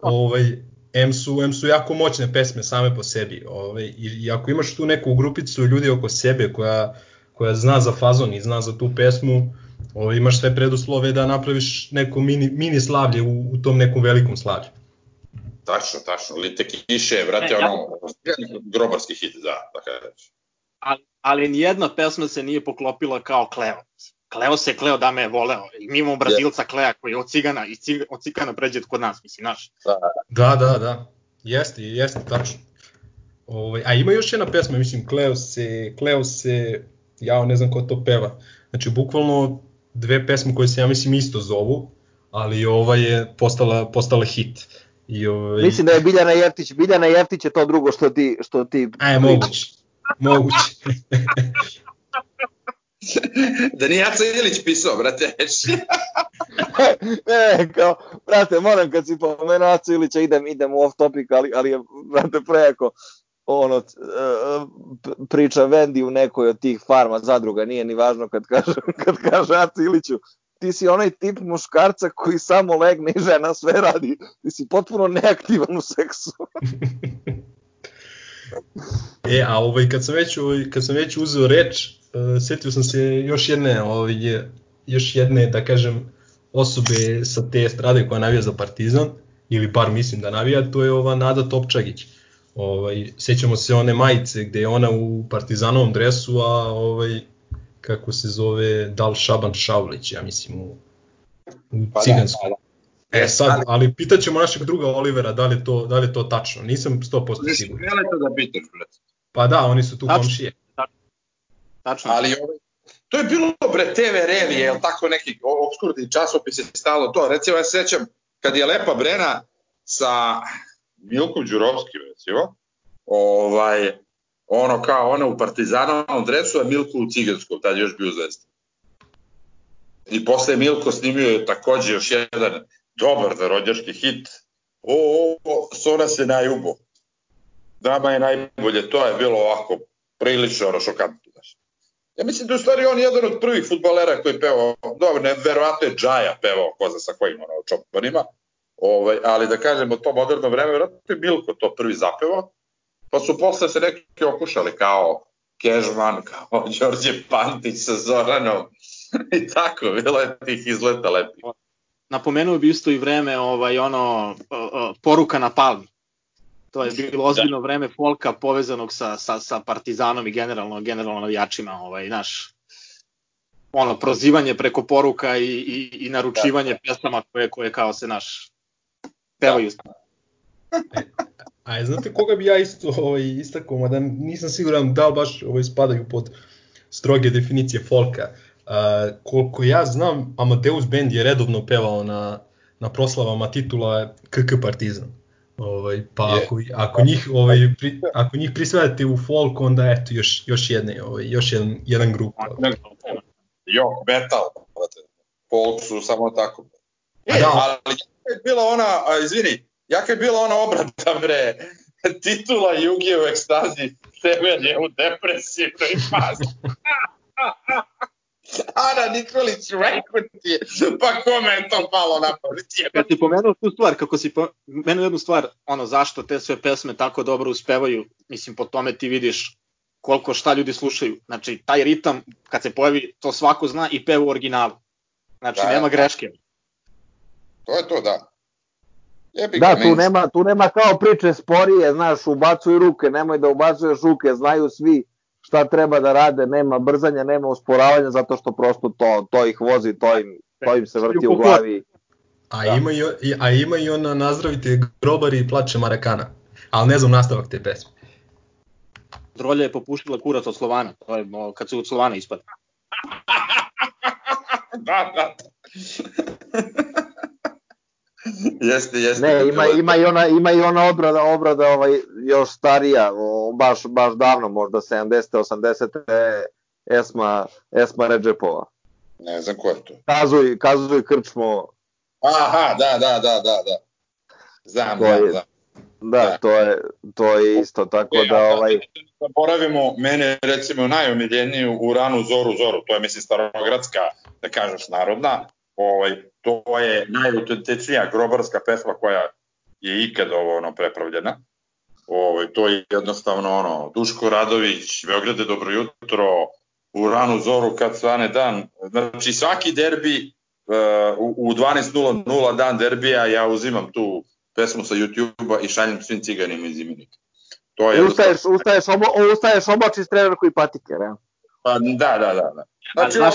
Ovaj, M su, M su jako moćne pesme same po sebi. Ovaj, i, I ako imaš tu neku grupicu ljudi oko sebe koja, koja zna za fazon i zna za tu pesmu, ovaj, imaš sve preduslove da napraviš neko mini, mini slavlje u, u tom nekom velikom slavlju. Tačno, tačno. Lite kiše, vrate, e, ono, ja... grobarski hit, da, da kažeš. Ali, ali nijedna pesma se nije poklopila kao Kleo. Kleo se Kleo da me je voleo. I mi imamo Brazilca Klea koji je od cigana i cig, od cigana pređe kod nas, mislim, naš. Da, da, da. da. Jeste, jeste, tačno. Ovaj, a ima još jedna pesma, mislim, Kleo se, Kleo se, ja ne znam ko to peva. Znači, bukvalno dve pesme koje se, ja mislim, isto zovu, ali ova je postala, postala hit. I ovaj... Mislim da je Biljana Jeftić, Biljana Jeftić je to drugo što ti... Što ti Aj, moguće. Moguće. da nije Aca Ilić pisao, brate. ne, kao, brate, moram kad si pomenuo Aca Ilića, idem, idem u off topic, ali, ali je, brate, prejako. ono, e, priča Vendi u nekoj od tih farma zadruga, nije ni važno kad kaže, kad kaže Aci Iliću, ti si onaj tip muškarca koji samo legne i žena sve radi. Ti si potpuno neaktivan u seksu. E, a ovaj, kad sam već, ovaj, kad sam već uzeo reč, uh, setio sam se još jedne, ovaj, još jedne, da kažem, osobe sa te strade koja navija za Partizan, ili bar mislim da navija, to je ova Nada Topčagić. Ovaj, sećamo se one majice gde je ona u Partizanovom dresu, a ovaj, kako se zove, Dal Šaban Šavlić, ja mislim, u, u pa ciganskom. Da. E sad, ali pitaćemo našeg druga Olivera da li je to, da li je to tačno. Nisam 100% siguran. Ne to da pitaš, brate. Pa da, oni su tu tačno. komšije. Tačno. Ali ovaj, to je bilo bre TV revije, jel tako neki obskurni časopis je stalo to. Recimo ja se sećam kad je Lepa Brena sa Milkom Đurovskim recimo, ovaj, ono kao ona u partizanovom dresu, a Milko u ciganskom, tad još bio zvezda. I posle Milko snimio je takođe još jedan dobar narodnjački hit. O, o, o, Sona se najubo. Dama je najbolje, to je bilo ovako prilično ono šokantno. Ja mislim da je u stvari on jedan od prvih futbalera koji je pevao, dobro, ne, verovatno je Džaja pevao, ko zna sa kojim ono, čopanima, ovaj, ali da kažem, od to moderno vreme, verovatno je Milko to prvi zapevao, pa su posle se neki okušali kao Kežman, kao Đorđe Pantić sa Zoranom i tako, bilo je tih izleta lepi. Napomenuo bi isto i vreme ovaj, ono, poruka na palmi. To je bilo ozbiljno da. vreme folka povezanog sa, sa, sa Partizanom i generalno, generalno navijačima, ovaj, naš, ono, prozivanje preko poruka i, i, i naručivanje da. pesama koje, koje kao se naš pevaju. Da. A znate koga bi ja isto ovaj, istakao, mada nisam siguran da li baš ovaj, spadaju pod stroge definicije folka. Uh, koliko ja znam, Amadeus Band je redovno pevao na, na proslavama titula KK Partizan. Ovaj, pa je. ako, ako, njih, ovaj, pri, ako njih prisvajate u folk, onda eto, još, još, jedne, ovaj, još jedan, jedan grup. Jo, metal, folk su samo tako. E, da. ali je bila ona, a, izvini, jaka je bila ona obrada, bre, titula Jugi u ekstazi, Sever je u depresivnoj fazi. Ana Nikolić, rekao ti je, pa kome je to palo na pamet? Kad si pomenuo tu stvar, kako si pomenuo jednu stvar, ono, zašto te sve pesme tako dobro uspevaju, mislim, po tome ti vidiš koliko šta ljudi slušaju. Znači, taj ritam, kad se pojavi, to svako zna i peva u originalu. Znači, da, nema da. greške. To je to, da. Jebi da, tu nema, tu nema kao priče sporije, znaš, ubacuj ruke, nemoj da ubacuješ ruke, znaju svi šta treba da rade, nema brzanja, nema usporavanja, zato što prosto to, to ih vozi, to im, to im se vrti u glavi. A, da. ima, i, a ima i ona nazdravite grobari i plače Marakana, ali ne znam nastavak te pesme. Drolja je popuštila kurac od Slovana, to je kad se od Slovana ispada. da, da. Jeste, jeste. Ne, ima, ima i ona, ima i ona obrada, obrada ovaj, još starija, o, baš, baš davno, možda 70. 80. Esma, Esma Ređepova. Ne znam ko je to. Kazuj, kazuj krčmo. Aha, da, da, da, da, da. Znam, to je, znam. Da, da, to je, to je isto, tako e, da ovaj... Zaboravimo mene recimo najomiljeniju u ranu Zoru Zoru, to je mislim starogradska, da kažeš, narodna, ovaj, to je najautentičnija grobarska pesma koja je ikad ovo ono prepravljena. Ovaj, to je jednostavno ono, Duško Radović, Beograde, dobro jutro, u ranu zoru kad svane dan. Znači svaki derbi uh, u, u 12.00 dan derbija ja uzimam tu pesmu sa YouTube-a i šaljem svim ciganima iz imenika. To je ustaješ, ustaješ, obo, ustaješ oboči strenerku i patike, ne? Pa da, da, da. da. Znači, znaš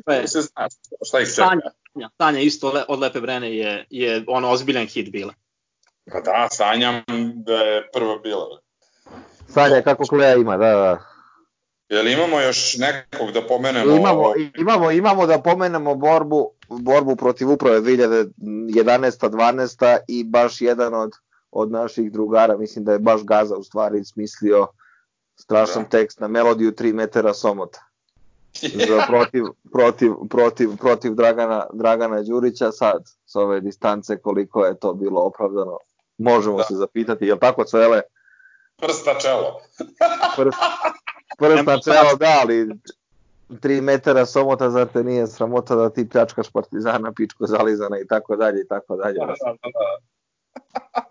šta, je, se zna šta ih čeka. Sanja, Sanja isto le, od Lepe Brene je, je ono ozbiljan hit bila. Pa da, sanjam da je prva bila. Sanja kako kleja ima, da, da. Jel imamo još nekog da pomenemo? Imamo, ovo? imamo, imamo da pomenemo borbu, borbu protiv uprave 2011. 12. i baš jedan od, od naših drugara, mislim da je baš Gaza u stvari smislio strašan da. tekst na melodiju 3 metara somota za protiv, protiv, protiv, protiv Dragana, Dragana Đurića sad s ove distance koliko je to bilo opravdano možemo da. se zapitati, je li tako Cvele? Prsta čelo. Prst, prsta čelo, da, ali 3 metara somota, zar te nije sramota da ti pljačkaš partizana, pičko zalizana i tako dalje i tako dalje. Da, da, da.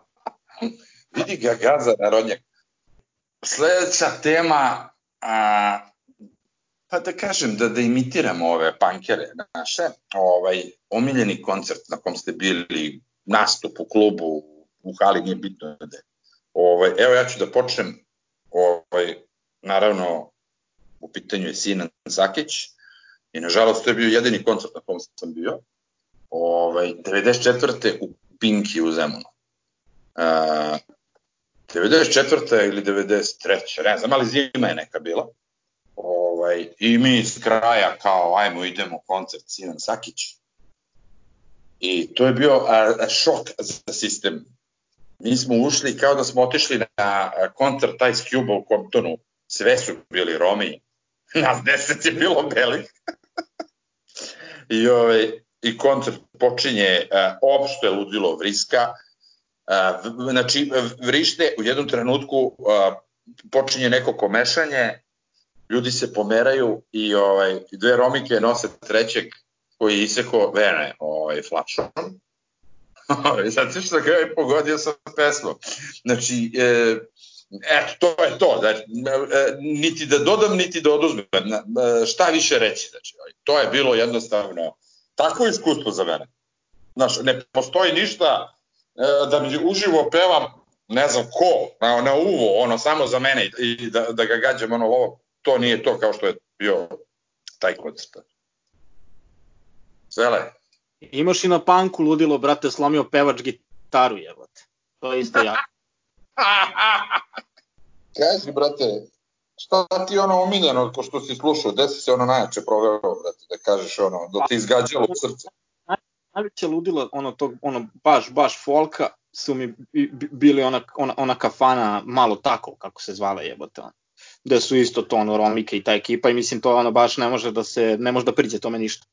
Vidi ga gaza narodnjak. Sledeća tema, a, pa da kažem, da, da imitiramo ove pankere naše, ovaj, omiljeni koncert na kom ste bili, nastup u klubu, u hali, nije bitno da Ovaj, evo ja ću da počnem, ovaj, naravno, u pitanju je Sinan Sakić, i nažalost to je bio jedini koncert na kom sam bio, ovaj, 94. u Pinki u Zemunu. Uh, 94. ili 93. ne znam, ali zima je neka bila. Ovaj, I mi iz kraja kao, ajmo, idemo koncert Sinan Sakić. I to je bio a, a, šok za sistem. Mi smo ušli kao da smo otišli na koncert Ice Cube u Comptonu. Sve su bili Romi. Nas deset je bilo belih. I, ovaj, I koncert počinje a, opšte ludilo vriska. Znači, vrište u jednom trenutku počinje neko komešanje, ljudi se pomeraju i ovaj, dve romike nose trećeg koji je iseko vene ovaj, flašom. Se što ga je pogodio sa pesmom. Znači, e, eto, to je to. Znači, e, niti da dodam, niti da oduzmem. Šta više reći? Znači, to je bilo jednostavno tako iskustvo za mene. Znaš, ne postoji ništa da mi uživo pevam ne znam ko, na, na uvo, ono, samo za mene i da, da ga gađam ono ovo, to nije to kao što je bio taj koncert. Svele. Imaš i na panku ludilo, brate, slomio pevač gitaru, jebote. To je isto jako. Kaži, brate, šta ti ono omiljeno, ko što si slušao, gde si se ono najjače proveo, brate, da kažeš ono, da ti izgađalo u srce? Najveće ludilo, ono, tog, ono, baš, baš folka, su mi bili ona, ona, ona kafana malo tako, kako se zvala jebote, ono gde su isto to ono Romike i ta ekipa i mislim to ono baš ne može da se ne može da priđe tome ništa.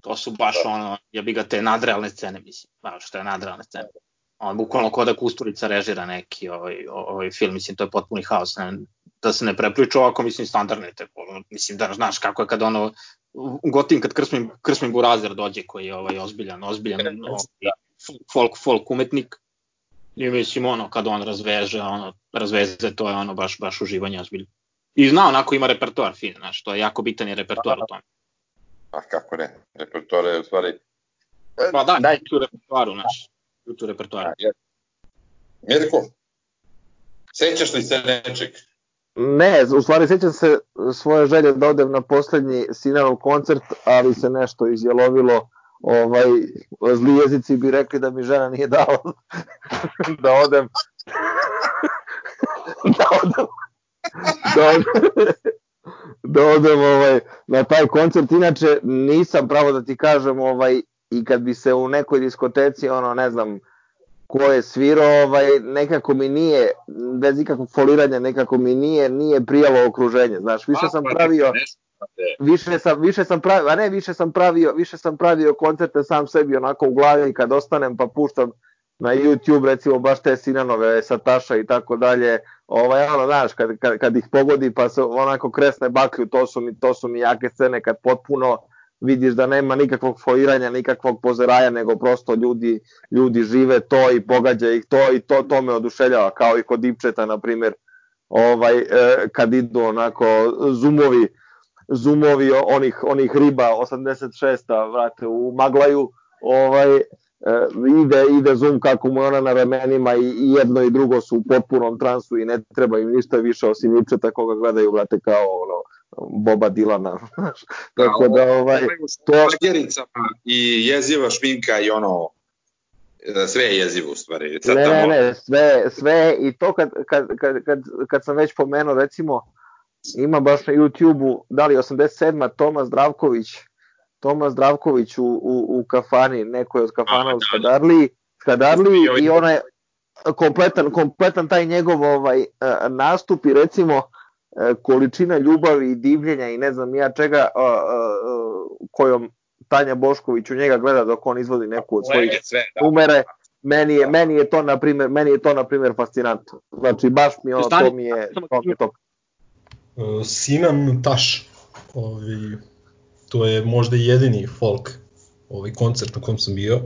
To su baš da. ono, ja bi ga te nadrealne scene, mislim, baš što je nadrealne scene. On bukvalno kod da Kusturica režira neki ovaj, ovaj film, mislim, to je potpuni haos, ne, da se ne prepriča ovako, mislim, standardne, te, mislim, da znaš kako je kad ono, gotim kad Krsmin, Krsmin Burazer dođe koji je ovaj, ozbiljan, ozbiljan ovaj, folk, folk umetnik, I mislim, ono, kad on razveže, ono, razveze, to je ono baš, baš uživanje ozbiljno. I zna, onako ima repertoar fin, znaš, to je jako bitan je repertoar u tome. A kako ne, repertoar je u stvari... Pa da, daj tu repertoaru, znaš, tu repertoaru. Mirko, sećaš li se nečeg? Ne, u stvari sećam se svoje želje da odem na poslednji Sinanov koncert, ali se nešto izjelovilo ovaj, zli jezici bi rekli da mi žena nije dala da odem. Da odem. Da odem, da odem ovaj, na taj koncert. Inače, nisam pravo da ti kažem ovaj, i kad bi se u nekoj diskoteci, ono, ne znam, ko je svirao, ovaj, nekako mi nije, bez ikakvog foliranja, nekako mi nije, nije prijalo okruženje. Znaš, više sam pravio više sam više sam pravio, a ne više sam pravio, više sam pravio koncerte sam sebi onako u glavi kad ostanem pa puštam na YouTube recimo baš te Sinanove Sataša i tako dalje. Ovaj ono znaš kad, kad, kad ih pogodi pa se onako kresne baklju, to su mi to su mi jake scene kad potpuno vidiš da nema nikakvog foiranja, nikakvog pozeraja, nego prosto ljudi, ljudi žive to i pogađa ih to i to, to me oduševljava, kao i kod Ipčeta, na primjer, ovaj, e, kad idu onako zoomovi zoomovi onih, onih riba 86 vrate, u Maglaju, ovaj, e, ide, ide zoom kako mu ona na ramenima i, i jedno i drugo su u potpunom transu i ne treba im ništa više osim Ipčeta koga gledaju, vrate, kao ono, Boba Dilana. Tako da, ovaj, to... I jeziva šminka i ono, e, sve je jezivo u stvari. Sad ne, ne, ne, sve, sve i to kad, kad, kad, kad, kad sam već pomenuo, recimo, ima baš na YouTube-u, da li 87. Tomas Zdravković, Tomas Zdravković u, u, u kafani, neko je od kafana u Skadarli, Skadarli i ona je kompletan, kompletan taj njegov ovaj e, nastup i recimo količina ljubavi i divljenja i ne znam ja čega kojom Tanja Bošković u njega gleda dok on izvodi neku od svojih da. numere meni je, meni je to na primjer, meni je to na primjer fascinantno. Znači baš mi ono, to mi je, to mi je. Uh, Sinan Taš, ovi, to je možda jedini folk ovaj koncert na kom sam bio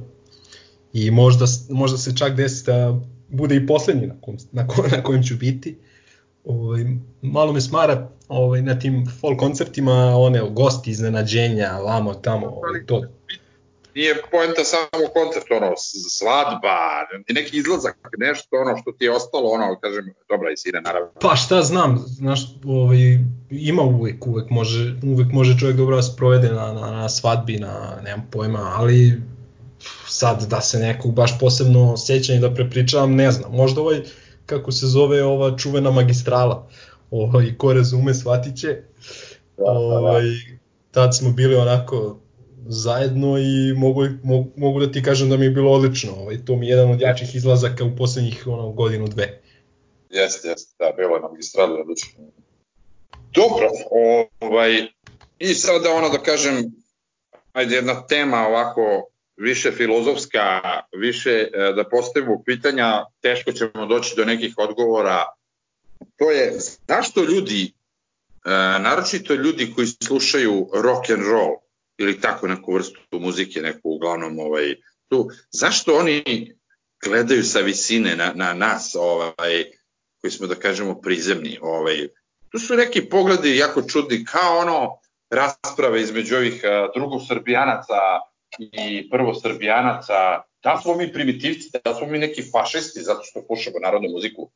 i možda, možda se čak desi da bude i poslednji na, kom, na, ko, na kojem ću biti. Ovaj, malo me smara ovaj, na tim folk koncertima one gosti iznenađenja, vamo tamo, ovaj, to, nije poenta samo koncert, ono, svadba, neki izlazak, nešto ono što ti je ostalo, ono, kažem, dobra i sine, naravno. Pa šta znam, znaš, ovaj, ima uvek, uvek može, uvek može čovjek dobro da se provede na, na, na svadbi, na, nemam pojma, ali sad da se nekog baš posebno sećam i da prepričavam, ne znam, možda ovaj, kako se zove ova čuvena magistrala, ovaj, ko razume shvatit će, da, da, da. ovaj, tad smo bili onako zajedno i mogu, mogu, mogu da ti kažem da mi je bilo odlično. Ovaj, to mi je jedan od jačih izlazaka u poslednjih ono, godinu, dve. Jeste, jeste, da, bilo je na magistrali odlično. Dobro, ovaj, i sada ono da kažem, ajde jedna tema ovako više filozofska, više e, da postavimo pitanja, teško ćemo doći do nekih odgovora. To je zašto ljudi, e, naročito ljudi koji slušaju rock and roll, ili tako neku vrstu muzike, neku uglavnom ovaj, tu, zašto oni gledaju sa visine na, na nas, ovaj, koji smo da kažemo prizemni, ovaj, tu su neki pogledi jako čudni, kao ono rasprave između ovih drugosrbijanaca i prvosrbijanaca, da smo mi primitivci, da smo mi neki fašisti zato što slušamo narodnu muziku.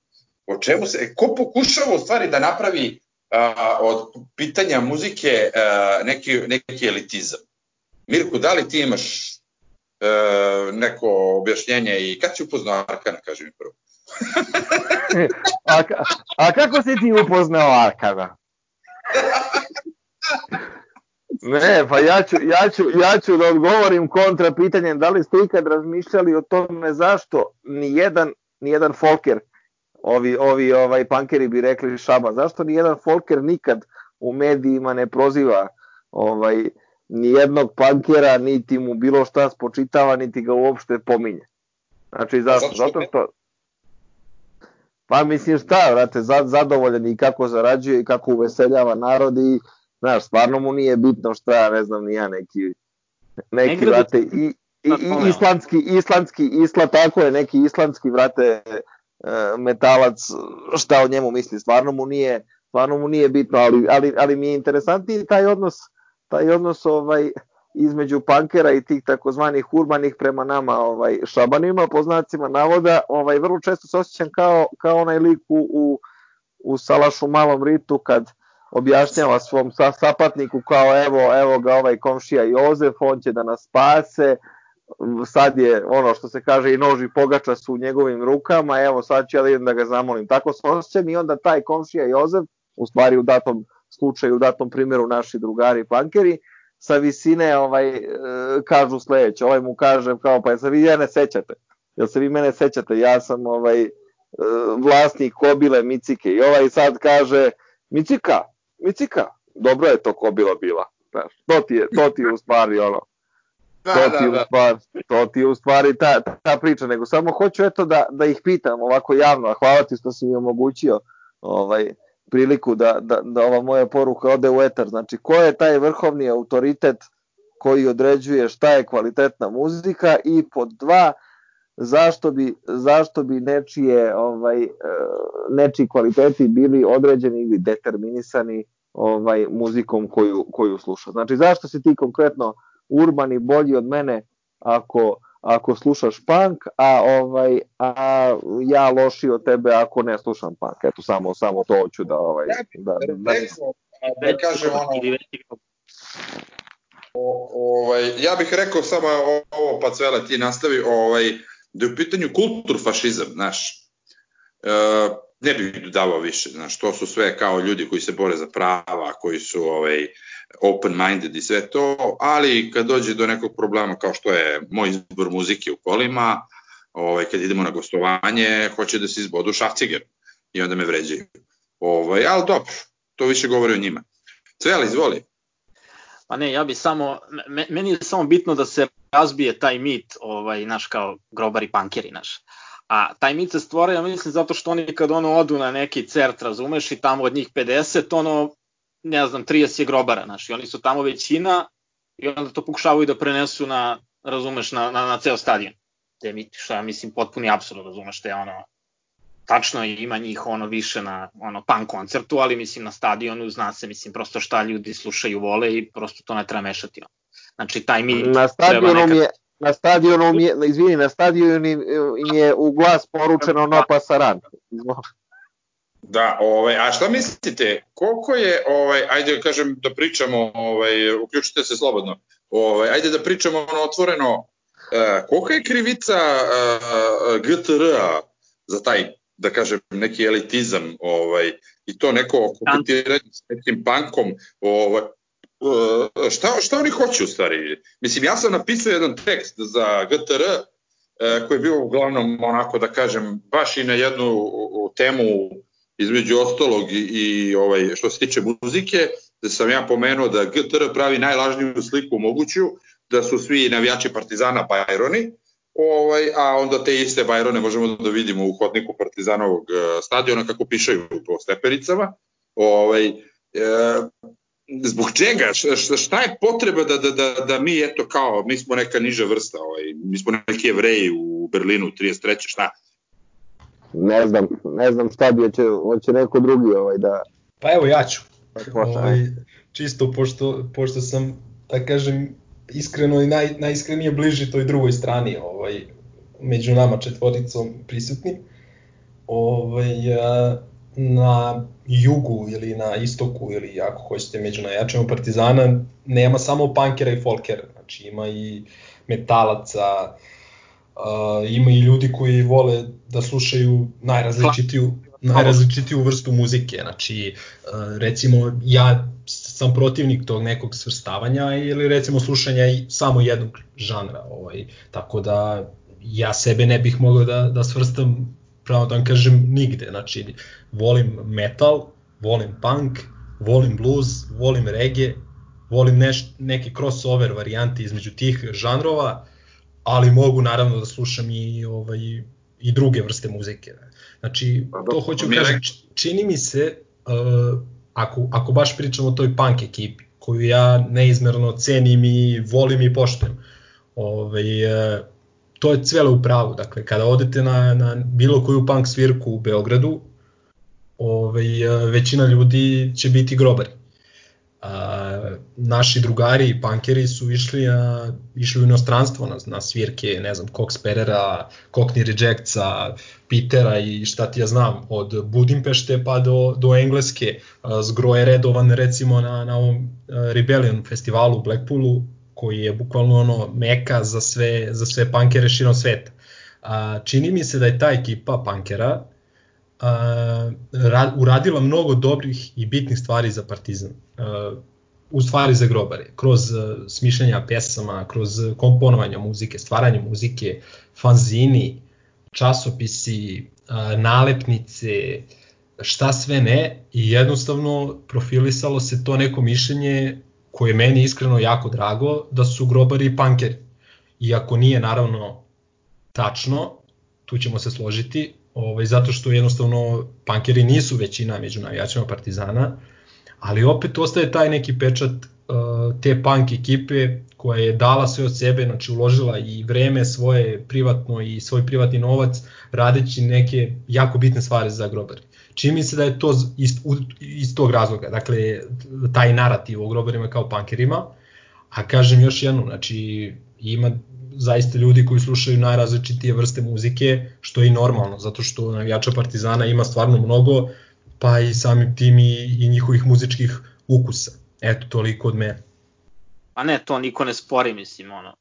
O čemu se, ko pokušava u stvari da napravi a, od pitanja muzike a, neki, neki elitizam. Mirko, da li ti imaš a, neko objašnjenje i kad si upoznao Arkana, kaži mi prvo. a, a kako si ti upoznao Arkana? Ne, pa ja ću, ja, ću, ja ću da odgovorim kontra pitanjem da li ste ikad razmišljali o tome zašto ni jedan, ni jedan folker ovi, ovi ovaj pankeri bi rekli šaba, zašto ni jedan folker nikad u medijima ne proziva ovaj ni jednog pankera, niti mu bilo šta spočitava, niti ga uopšte pominje. Znači, zašto? Zato što... Pa mislim šta, vrate, zadovoljan i kako zarađuje i kako uveseljava narod i, znaš, stvarno mu nije bitno šta, ne znam, ni ja neki, neki, vrate, i, i, i islandski, islandski, isla, tako je, neki islandski, vrate, E, metalac šta o njemu misli, stvarno mu nije, stvarno mu nije bitno, ali, ali, ali mi je interesantniji taj odnos, taj odnos ovaj, između pankera i tih takozvanih urbanih prema nama ovaj šabanima po znacima navoda ovaj vrlo često se osjećam kao kao onaj lik u, u, u Salašu malom ritu kad objašnjava svom sa, sapatniku kao evo evo ga ovaj komšija Jozef on će da nas spase. Sad je ono što se kaže i noži pogača su u njegovim rukama, evo sad ću ja da idem da ga zamolim. Tako se osjećam i onda taj komšija Jozef, u stvari u datom slučaju, u datom primjeru naši drugari pankeri, sa visine ovaj, e, kažu sledeće, ovaj mu kaže kao pa se vi ja ne sećate, jel se vi mene sećate, ja sam ovaj, e, vlasnik kobile Micike. I ovaj sad kaže Micika, Micika, dobro je to kobila bila, znaš, to ti je, to ti je u stvari ono, Da, to, ti da, da. Stvar, to ti je u stvari ta, ta priča, nego samo hoću eto da, da ih pitam ovako javno, a hvala ti što si mi omogućio ovaj, priliku da, da, da ova moja poruka ode u etar. Znači, ko je taj vrhovni autoritet koji određuje šta je kvalitetna muzika i pod dva, zašto bi, zašto bi nečije, ovaj, e, nečiji kvaliteti bili određeni ili determinisani ovaj muzikom koju, koju sluša. Znači, zašto si ti konkretno urbani bolji od mene ako ako slušaš punk, a ovaj a ja loši od tebe ako ne slušam punk. Eto samo samo to hoću da ovaj da da, da, da kažem ono o, ovaj ja bih rekao samo ovo pa cvele ti nastavi ovaj da je u pitanju kulturfašizam, znaš. E, ne bih dodavao više, znaš, to su sve kao ljudi koji se bore za prava, koji su ovaj open-minded i sve to, ali kad dođe do nekog problema kao što je moj izbor muzike u kolima, ovaj, kad idemo na gostovanje, hoće da se izbodu šafciger i onda me vređaju. Ovaj, ali dobro, to više govori o njima. Cvela, izvoli. Pa ne, ja bi samo, meni je samo bitno da se razbije taj mit, ovaj, naš kao grobari pankeri, naš. A taj mit se stvore, ja mislim, zato što oni kad ono odu na neki cert, razumeš, i tamo od njih 50, ono, ne znam, 30 je grobara, znaš, i oni su tamo većina i onda to pokušavaju da prenesu na, razumeš, na, na, na ceo stadion. Te mi, što ja mislim, potpuni apsurd, razumeš, te ono, tačno je, ima njih ono više na ono punk koncertu, ali mislim na stadionu zna se mislim prosto šta ljudi slušaju vole i prosto to ne treba mešati. Znači taj mi na stadionu nekad... je na stadionu mi je, izvini, na stadionu im je u glas poručeno no pasaran. Da, ovaj, a šta mislite, koliko je, ovaj, ajde kažem da pričamo, ovaj, uključite se slobodno, ovaj, ajde da pričamo ono otvoreno, uh, koliko je krivica uh, e, GTR-a za taj da kažem, neki elitizam ovaj, i to neko koketiranje s nekim pankom, ovaj, uh, šta, šta oni hoće u stvari? Mislim, ja sam napisao jedan tekst za GTR uh, koji je bio uglavnom onako da kažem baš i na jednu temu između ostalog i, i ovaj, što se tiče muzike, da sam ja pomenuo da GTR pravi najlažniju sliku moguću, da su svi navijači Partizana Bajroni, ovaj, a onda te iste Bajrone možemo da vidimo u hodniku Partizanovog e, stadiona kako pišaju po stepenicama. Ovaj, e, zbog čega? Šta, šta je potreba da, da, da, da mi, eto kao, mi smo neka niža vrsta, ovaj, mi smo neki evreji u Berlinu 33. šta? Ne znam, ne znam šta bi, hoće, hoće neko drugi ovaj, da... Pa evo ja ću. Ovaj, čisto pošto, pošto sam, da kažem, iskreno i naj, najiskrenije bliži toj drugoj strani ovaj, među nama četvoricom prisutnim. Ovaj, a, na jugu ili na istoku ili ako hoćete među najjačima Partizana nema samo pankera i folkera, znači ima i metalaca, uh, ima i ljudi koji vole da slušaju najrazličitiju najrazličitiju vrstu muzike, znači recimo ja sam protivnik tog nekog svrstavanja ili recimo slušanja i samo jednog žanra, ovaj, tako da ja sebe ne bih mogao da, da svrstam pravo da vam kažem nigde, znači volim metal, volim punk, volim blues, volim reggae, volim neš, neke crossover varijanti između tih žanrova, ali mogu naravno da slušam i ovaj i druge vrste muzike. Znači, pa to hoću kažem, čini mi se uh, ako, ako baš pričamo o toj punk ekipi, koju ja neizmerno cenim i volim i poštujem, ovaj, e, to je cvele u pravu. Dakle, kada odete na, na bilo koju punk svirku u Beogradu, ovaj, većina ljudi će biti grobari. A, naši drugari i pankeri su išli, a, išli u inostranstvo na, na svirke, ne znam, Cox Perera, Cockney Rejectsa, Pitera i šta ti ja znam, od Budimpešte pa do, do Engleske. Zgro je redovan recimo na, na ovom Rebellion festivalu u Blackpoolu, koji je bukvalno ono meka za sve, za sve pankere širom sveta. A, čini mi se da je ta ekipa pankera a, ra, uradila mnogo dobrih i bitnih stvari za Partizan. A, u stvari za grobare, kroz smišljanja pesama, kroz komponovanje muzike, stvaranje muzike, fanzini, časopisi, nalepnice, šta sve ne i jednostavno profilisalo se to neko mišljenje koje je meni iskreno jako drago da su grobari i pankeri. Iako nije naravno tačno, tu ćemo se složiti, ovaj, zato što jednostavno pankeri nisu većina među navijačima Partizana, ali opet ostaje taj neki pečat uh, te punk ekipe koja je dala sve od sebe, znači uložila i vreme svoje privatno i svoj privatni novac radeći neke jako bitne stvari za grobari. Čini mi se da je to iz, iz tog razloga, dakle taj narativ o grobarima kao pankerima, a kažem još jedno, znači ima zaista ljudi koji slušaju najrazličitije vrste muzike, što je i normalno, zato što navijača Partizana ima stvarno mnogo, pa i samim tim i, i njihovih muzičkih ukusa. Eto, toliko od mene. Pa ne, to niko ne spori, mislim, ono,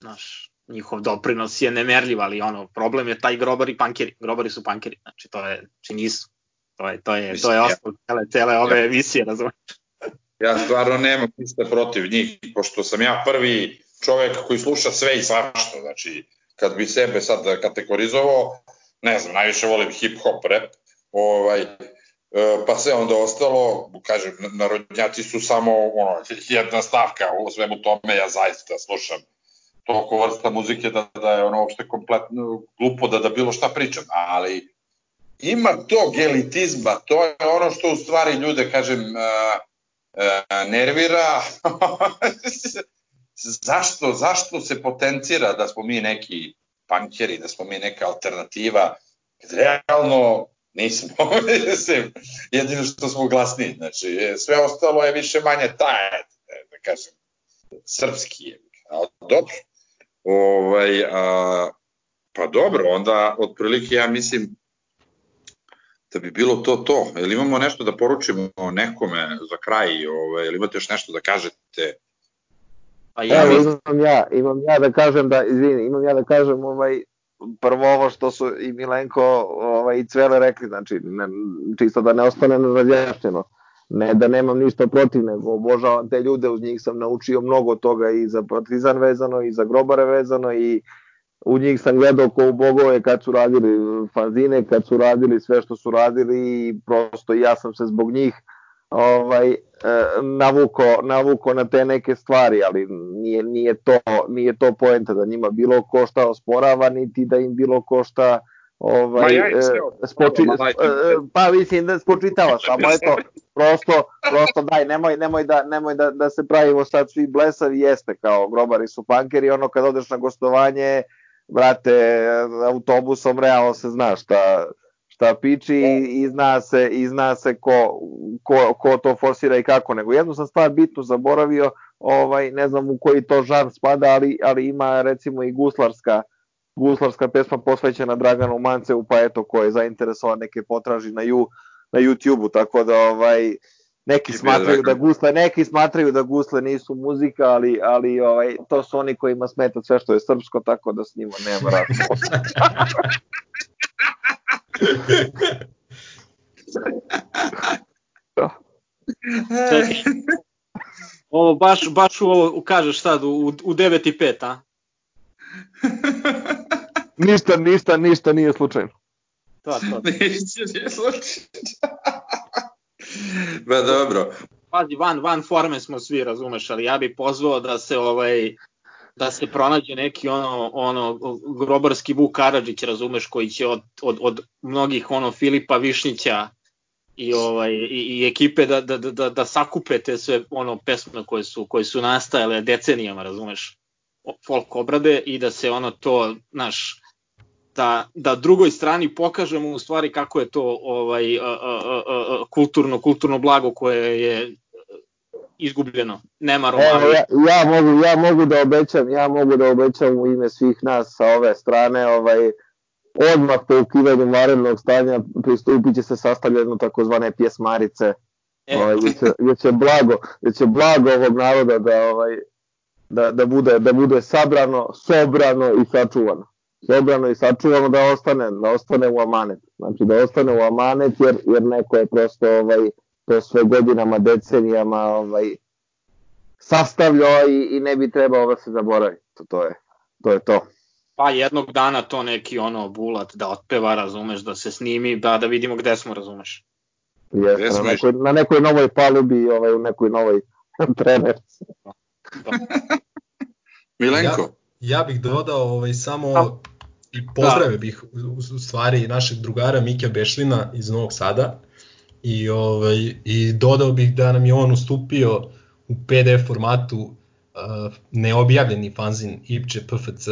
znaš, njihov doprinos je nemerljiv, ali ono, problem je taj grobari pankeri, grobari su pankeri, znači to je, znači nisu, to je, to je, to je osnov cele, cele ove ja. emisije, razumeš? Ja stvarno nemam ništa protiv njih, pošto sam ja prvi čovek koji sluša sve i svašta, znači, kad bi sebe sad kategorizovao, ne znam, najviše volim hip-hop, rap, ovaj, pa sve onda ostalo, kažem, narodnjaci su samo ono, jedna stavka u svemu tome, ja zaista slušam toliko vrsta muzike da, da je ono uopšte kompletno glupo da, da bilo šta pričam, ali ima tog elitizma, to je ono što u stvari ljude, kažem, uh, uh, nervira. zašto, zašto se potencira da smo mi neki pankeri, da smo mi neka alternativa, kad realno nismo, jedino što smo glasni, znači sve ostalo je više manje taj, da kažem, srpski je, ali dobro. Ovaj, a, pa dobro, onda otprilike ja mislim da bi bilo to to. Jel imamo nešto da poručimo nekome za kraj, ovaj, ili imate još nešto da kažete? Pa ja Evo, imam ja, imam ja da kažem da, izvini, imam ja da kažem ovaj, prvo ovo što su i Milenko ovaj, i Cvele rekli, znači ne, čisto da ne ostane razjašnjeno. Ne da nemam ništa protiv, nego obožavam te ljude, uz njih sam naučio mnogo toga i za Partizan vezano, i za Grobare vezano, i u njih sam gledao ko u bogove kad su radili fanzine, kad su radili sve što su radili i prosto ja sam se zbog njih ovaj E, navuko, navuko na te neke stvari, ali nije, nije, to, nije to poenta da njima bilo ko šta osporava, niti da im bilo ko šta ovaj, ja e, spoči, e, pa mislim da spočitava, samo eto, prosto, prosto daj, nemoj, nemoj, da, nemoj da, da se pravimo sad svi blesavi, jeste kao grobari su pankeri, ono kad odeš na gostovanje, brate, autobusom realno se zna šta, šta piči i, i zna se, i zna se ko, ko, ko to forsira i kako, nego jednu sam stvar bitnu zaboravio, ovaj, ne znam u koji to žar spada, ali, ali ima recimo i guslarska, guslarska pesma posvećena Draganu Mancevu, pa eto, ko je zainteresovan neke potraži na, ju, na YouTube-u, tako da ovaj, neki smatraju da gusle, neki smatraju da gusle nisu muzika, ali ali ovaj to su oni kojima smeta sve što je srpsko, tako da s njima nema razloga. Ovo baš, baš u ovo kažeš sad u, u 9 i 5, a? ništa, ništa, ništa nije slučajno. To, to. Ništa nije slučajno. ba dobro. Pazi, van, van forme smo svi, razumeš, ali ja bih pozvao da se ovaj da se pronađe neki ono ono grobarski Vuk Karadžić, razumeš, koji će od, od, od mnogih ono Filipa Višnića i ovaj i, i ekipe da, da, da, da sakupe te sve ono pesme koje su koje su nastajale decenijama, razumeš, folk obrade i da se ono to naš da, da drugoj strani pokažemo u stvari kako je to ovaj a, a, a, kulturno kulturno blago koje je izgubljeno. Nema Romario. Evo, ja, ja, mogu, ja mogu da obećam, ja mogu da obećam u ime svih nas sa ove strane, ovaj, odmah po ukivanju varednog stanja pristupit će se sastavljeno takozvane pjesmarice, e. ovaj, gdje, će, gdje, će blago, gdje će blago ovog naroda da, ovaj, da, da, bude, da bude sabrano, sobrano i sačuvano. Sobrano i sačuvano da ostane, da ostane u amanet. Znači da ostane u amanet jer, jer neko je prosto ovaj, to sve godinama, decenijama ovaj, sastavljao i, i ne bi trebao da se zaboravi. To, to, je, to je to. Pa jednog dana to neki ono bulat da otpeva, razumeš, da se snimi, da, da vidimo gde smo, razumeš. Jeste, na, nekoj, na nekoj novoj palubi, ovaj, u nekoj novoj trenerci. Da. Milenko? Ja, ja bih dodao ovaj, samo da. i pozdravio da. bih u, u stvari našeg drugara Mikja Bešlina iz Novog Sada, i, ovaj, i dodao bih da nam je on ustupio u PDF formatu uh, neobjavljeni fanzin Ipče PFC,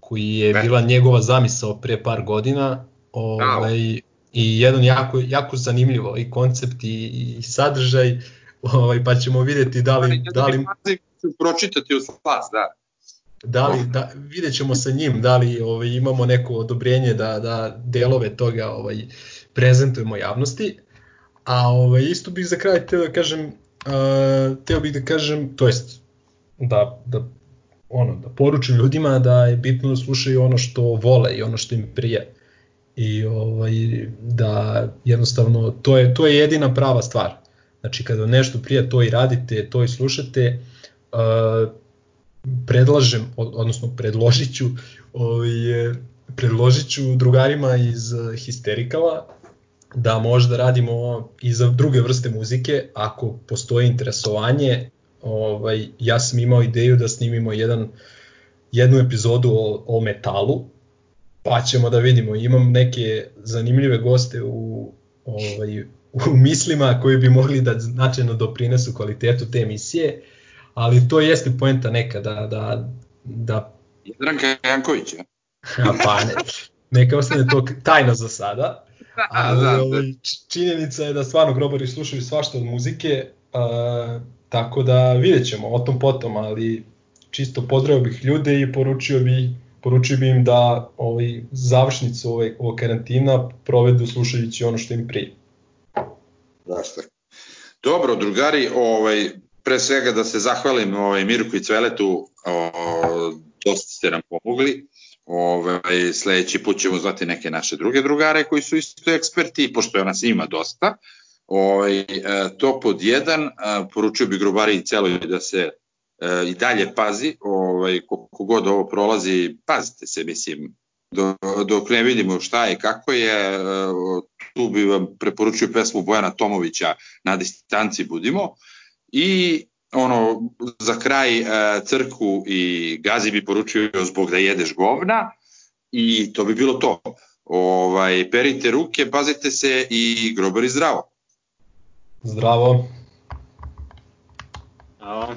koji je ne. bila njegova zamisao pre par godina, ovaj, i jedan jako, jako zanimljivo i koncept i, i sadržaj, ovaj, pa ćemo videti da li... Da li pročitati u spas, da. Da li, da, vidjet ćemo sa njim da li ovaj, imamo neko odobrenje da, da delove toga ovaj, prezentujemo javnosti. A ovaj, isto bih za kraj teo da kažem, uh, teo bih da kažem, to jest, da, da, ono, da poručim ljudima da je bitno da slušaju ono što vole i ono što im prije. I ovaj, da jednostavno, to je, to je jedina prava stvar. Znači, kada nešto prije, to i radite, to i slušate, uh, predlažem, odnosno predložit ću, ovaj, predložit ću drugarima iz Histerikala da možda radimo i za druge vrste muzike, ako postoji interesovanje, ovaj, ja sam imao ideju da snimimo jedan jednu epizodu o, o metalu, pa ćemo da vidimo. Imam neke zanimljive goste u, ovaj, u mislima koji bi mogli da značajno doprinesu kvalitetu te emisije, ali to jeste poenta neka da, da, da Jadranka Janković, ja? pa ne, neka ostane to tajna za sada, Da, ali da, ovaj, činjenica je da stvarno grobari slušaju svašta od muzike, uh, tako da vidjet ćemo o tom potom, ali čisto pozdravio bih ljude i poručio bih poručio bi im da ovaj, završnicu ovaj, ovog karantina provedu slušajući ono što im prije. Zašto? Dobro, drugari, ovaj, pre svega da se zahvalim ovaj, Mirku i Cveletu, o, dosta ste nam pomogli. Ovaj, sledeći put ćemo zvati neke naše druge drugare koji su isto eksperti, pošto je nas ima dosta. Ovaj, e, to pod jedan, poručio bi grobari celoj da se e, i dalje pazi, ovaj, koliko god ovo prolazi, pazite se, mislim, dok ne vidimo šta je, kako je, e, tu bi vam preporučio pesmu Bojana Tomovića Na distanci budimo i ono, za kraj e, crku i gazi bi poručio zbog da jedeš govna i to bi bilo to. Ovaj, perite ruke, pazite se i grobari zdravo. Zdravo. Zdravo.